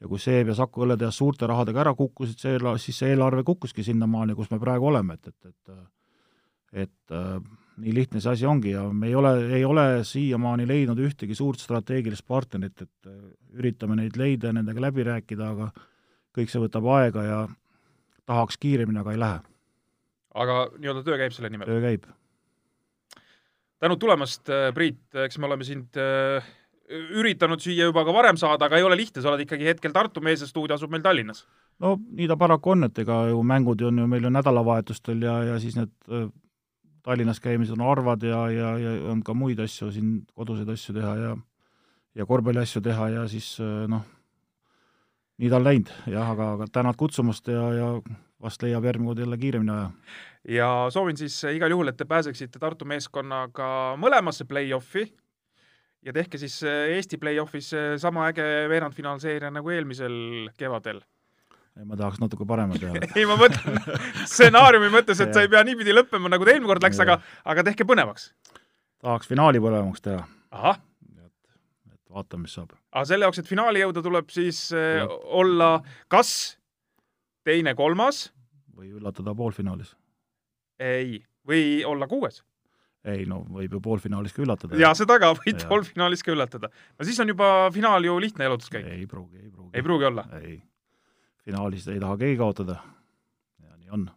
ja kui Seeb ja Saku õlletehas suurte rahadega ära kukkusid, see, siis see eelarve kukkuski sinnamaani, kus me praegu oleme, et, et, et et äh, nii lihtne see asi ongi ja me ei ole, ei ole siiamaani leidnud ühtegi suurt strateegilist partnerit, et äh, üritame neid leida ja nendega läbi rääkida, aga kõik see võtab aega ja tahaks kiiremini, aga ei lähe. aga nii-öelda töö käib selle nimel? töö käib. Tänud tulemast, äh, Priit, eks me oleme sind äh, üritanud siia juba ka varem saada, aga ei ole lihtne, sa oled ikkagi hetkel Tartu mees ja stuudio asub meil Tallinnas. no nii ta paraku on, et ega ju mängud on ju meil ju nädalavahetustel ja, ja siis need äh, Tallinnas käimised on harvad ja, ja, ja on ka muid asju siin, koduseid asju teha ja ja korvpalliasju teha ja siis noh, nii ta on läinud jah, aga, aga tänad kutsumast ja, ja vast leiab järgmine kord jälle kiiremini aja. Ja soovin siis igal juhul, et te pääseksite Tartu meeskonnaga mõlemasse play-off'i ja tehke siis Eesti play-off'is sama äge veerandfinaalseeria nagu eelmisel kevadel ma tahaks natuke paremat teha ei, ma mõtlen stsenaariumi mõttes, et sa ei pea niipidi lõppema, nagu ta eelmine kord läks, aga, aga tehke põnevaks. tahaks finaali põnevamaks teha. ahah. et, et vaatame, mis saab. aga selle jaoks, et finaali jõuda, tuleb siis äh, olla kas teine-kolmas. või üllatada poolfinaalis. Ei, või olla kuues ei no võib ju poolfinaalis ka üllatada. jaa, seda ka, võid poolfinaalis ka üllatada. no siis on juba finaal ju lihtne jalutuskäik. ei pruugi, ei pruugi. ei pruugi olla? ei finaalis ei taha keegi kaotada. ja nii on.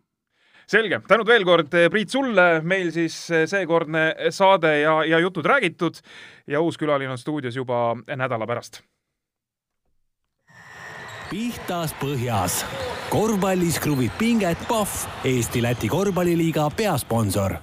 selge, tänud veel kord, eh, Priit, sulle, meil siis eh, seekordne saade ja, ja jutud räägitud ja uus külaline on stuudios juba nädala pärast. pihtas põhjas. Korvpallis kruvib pinget Pahv, Eesti-Läti korvpalliliiga peasponsor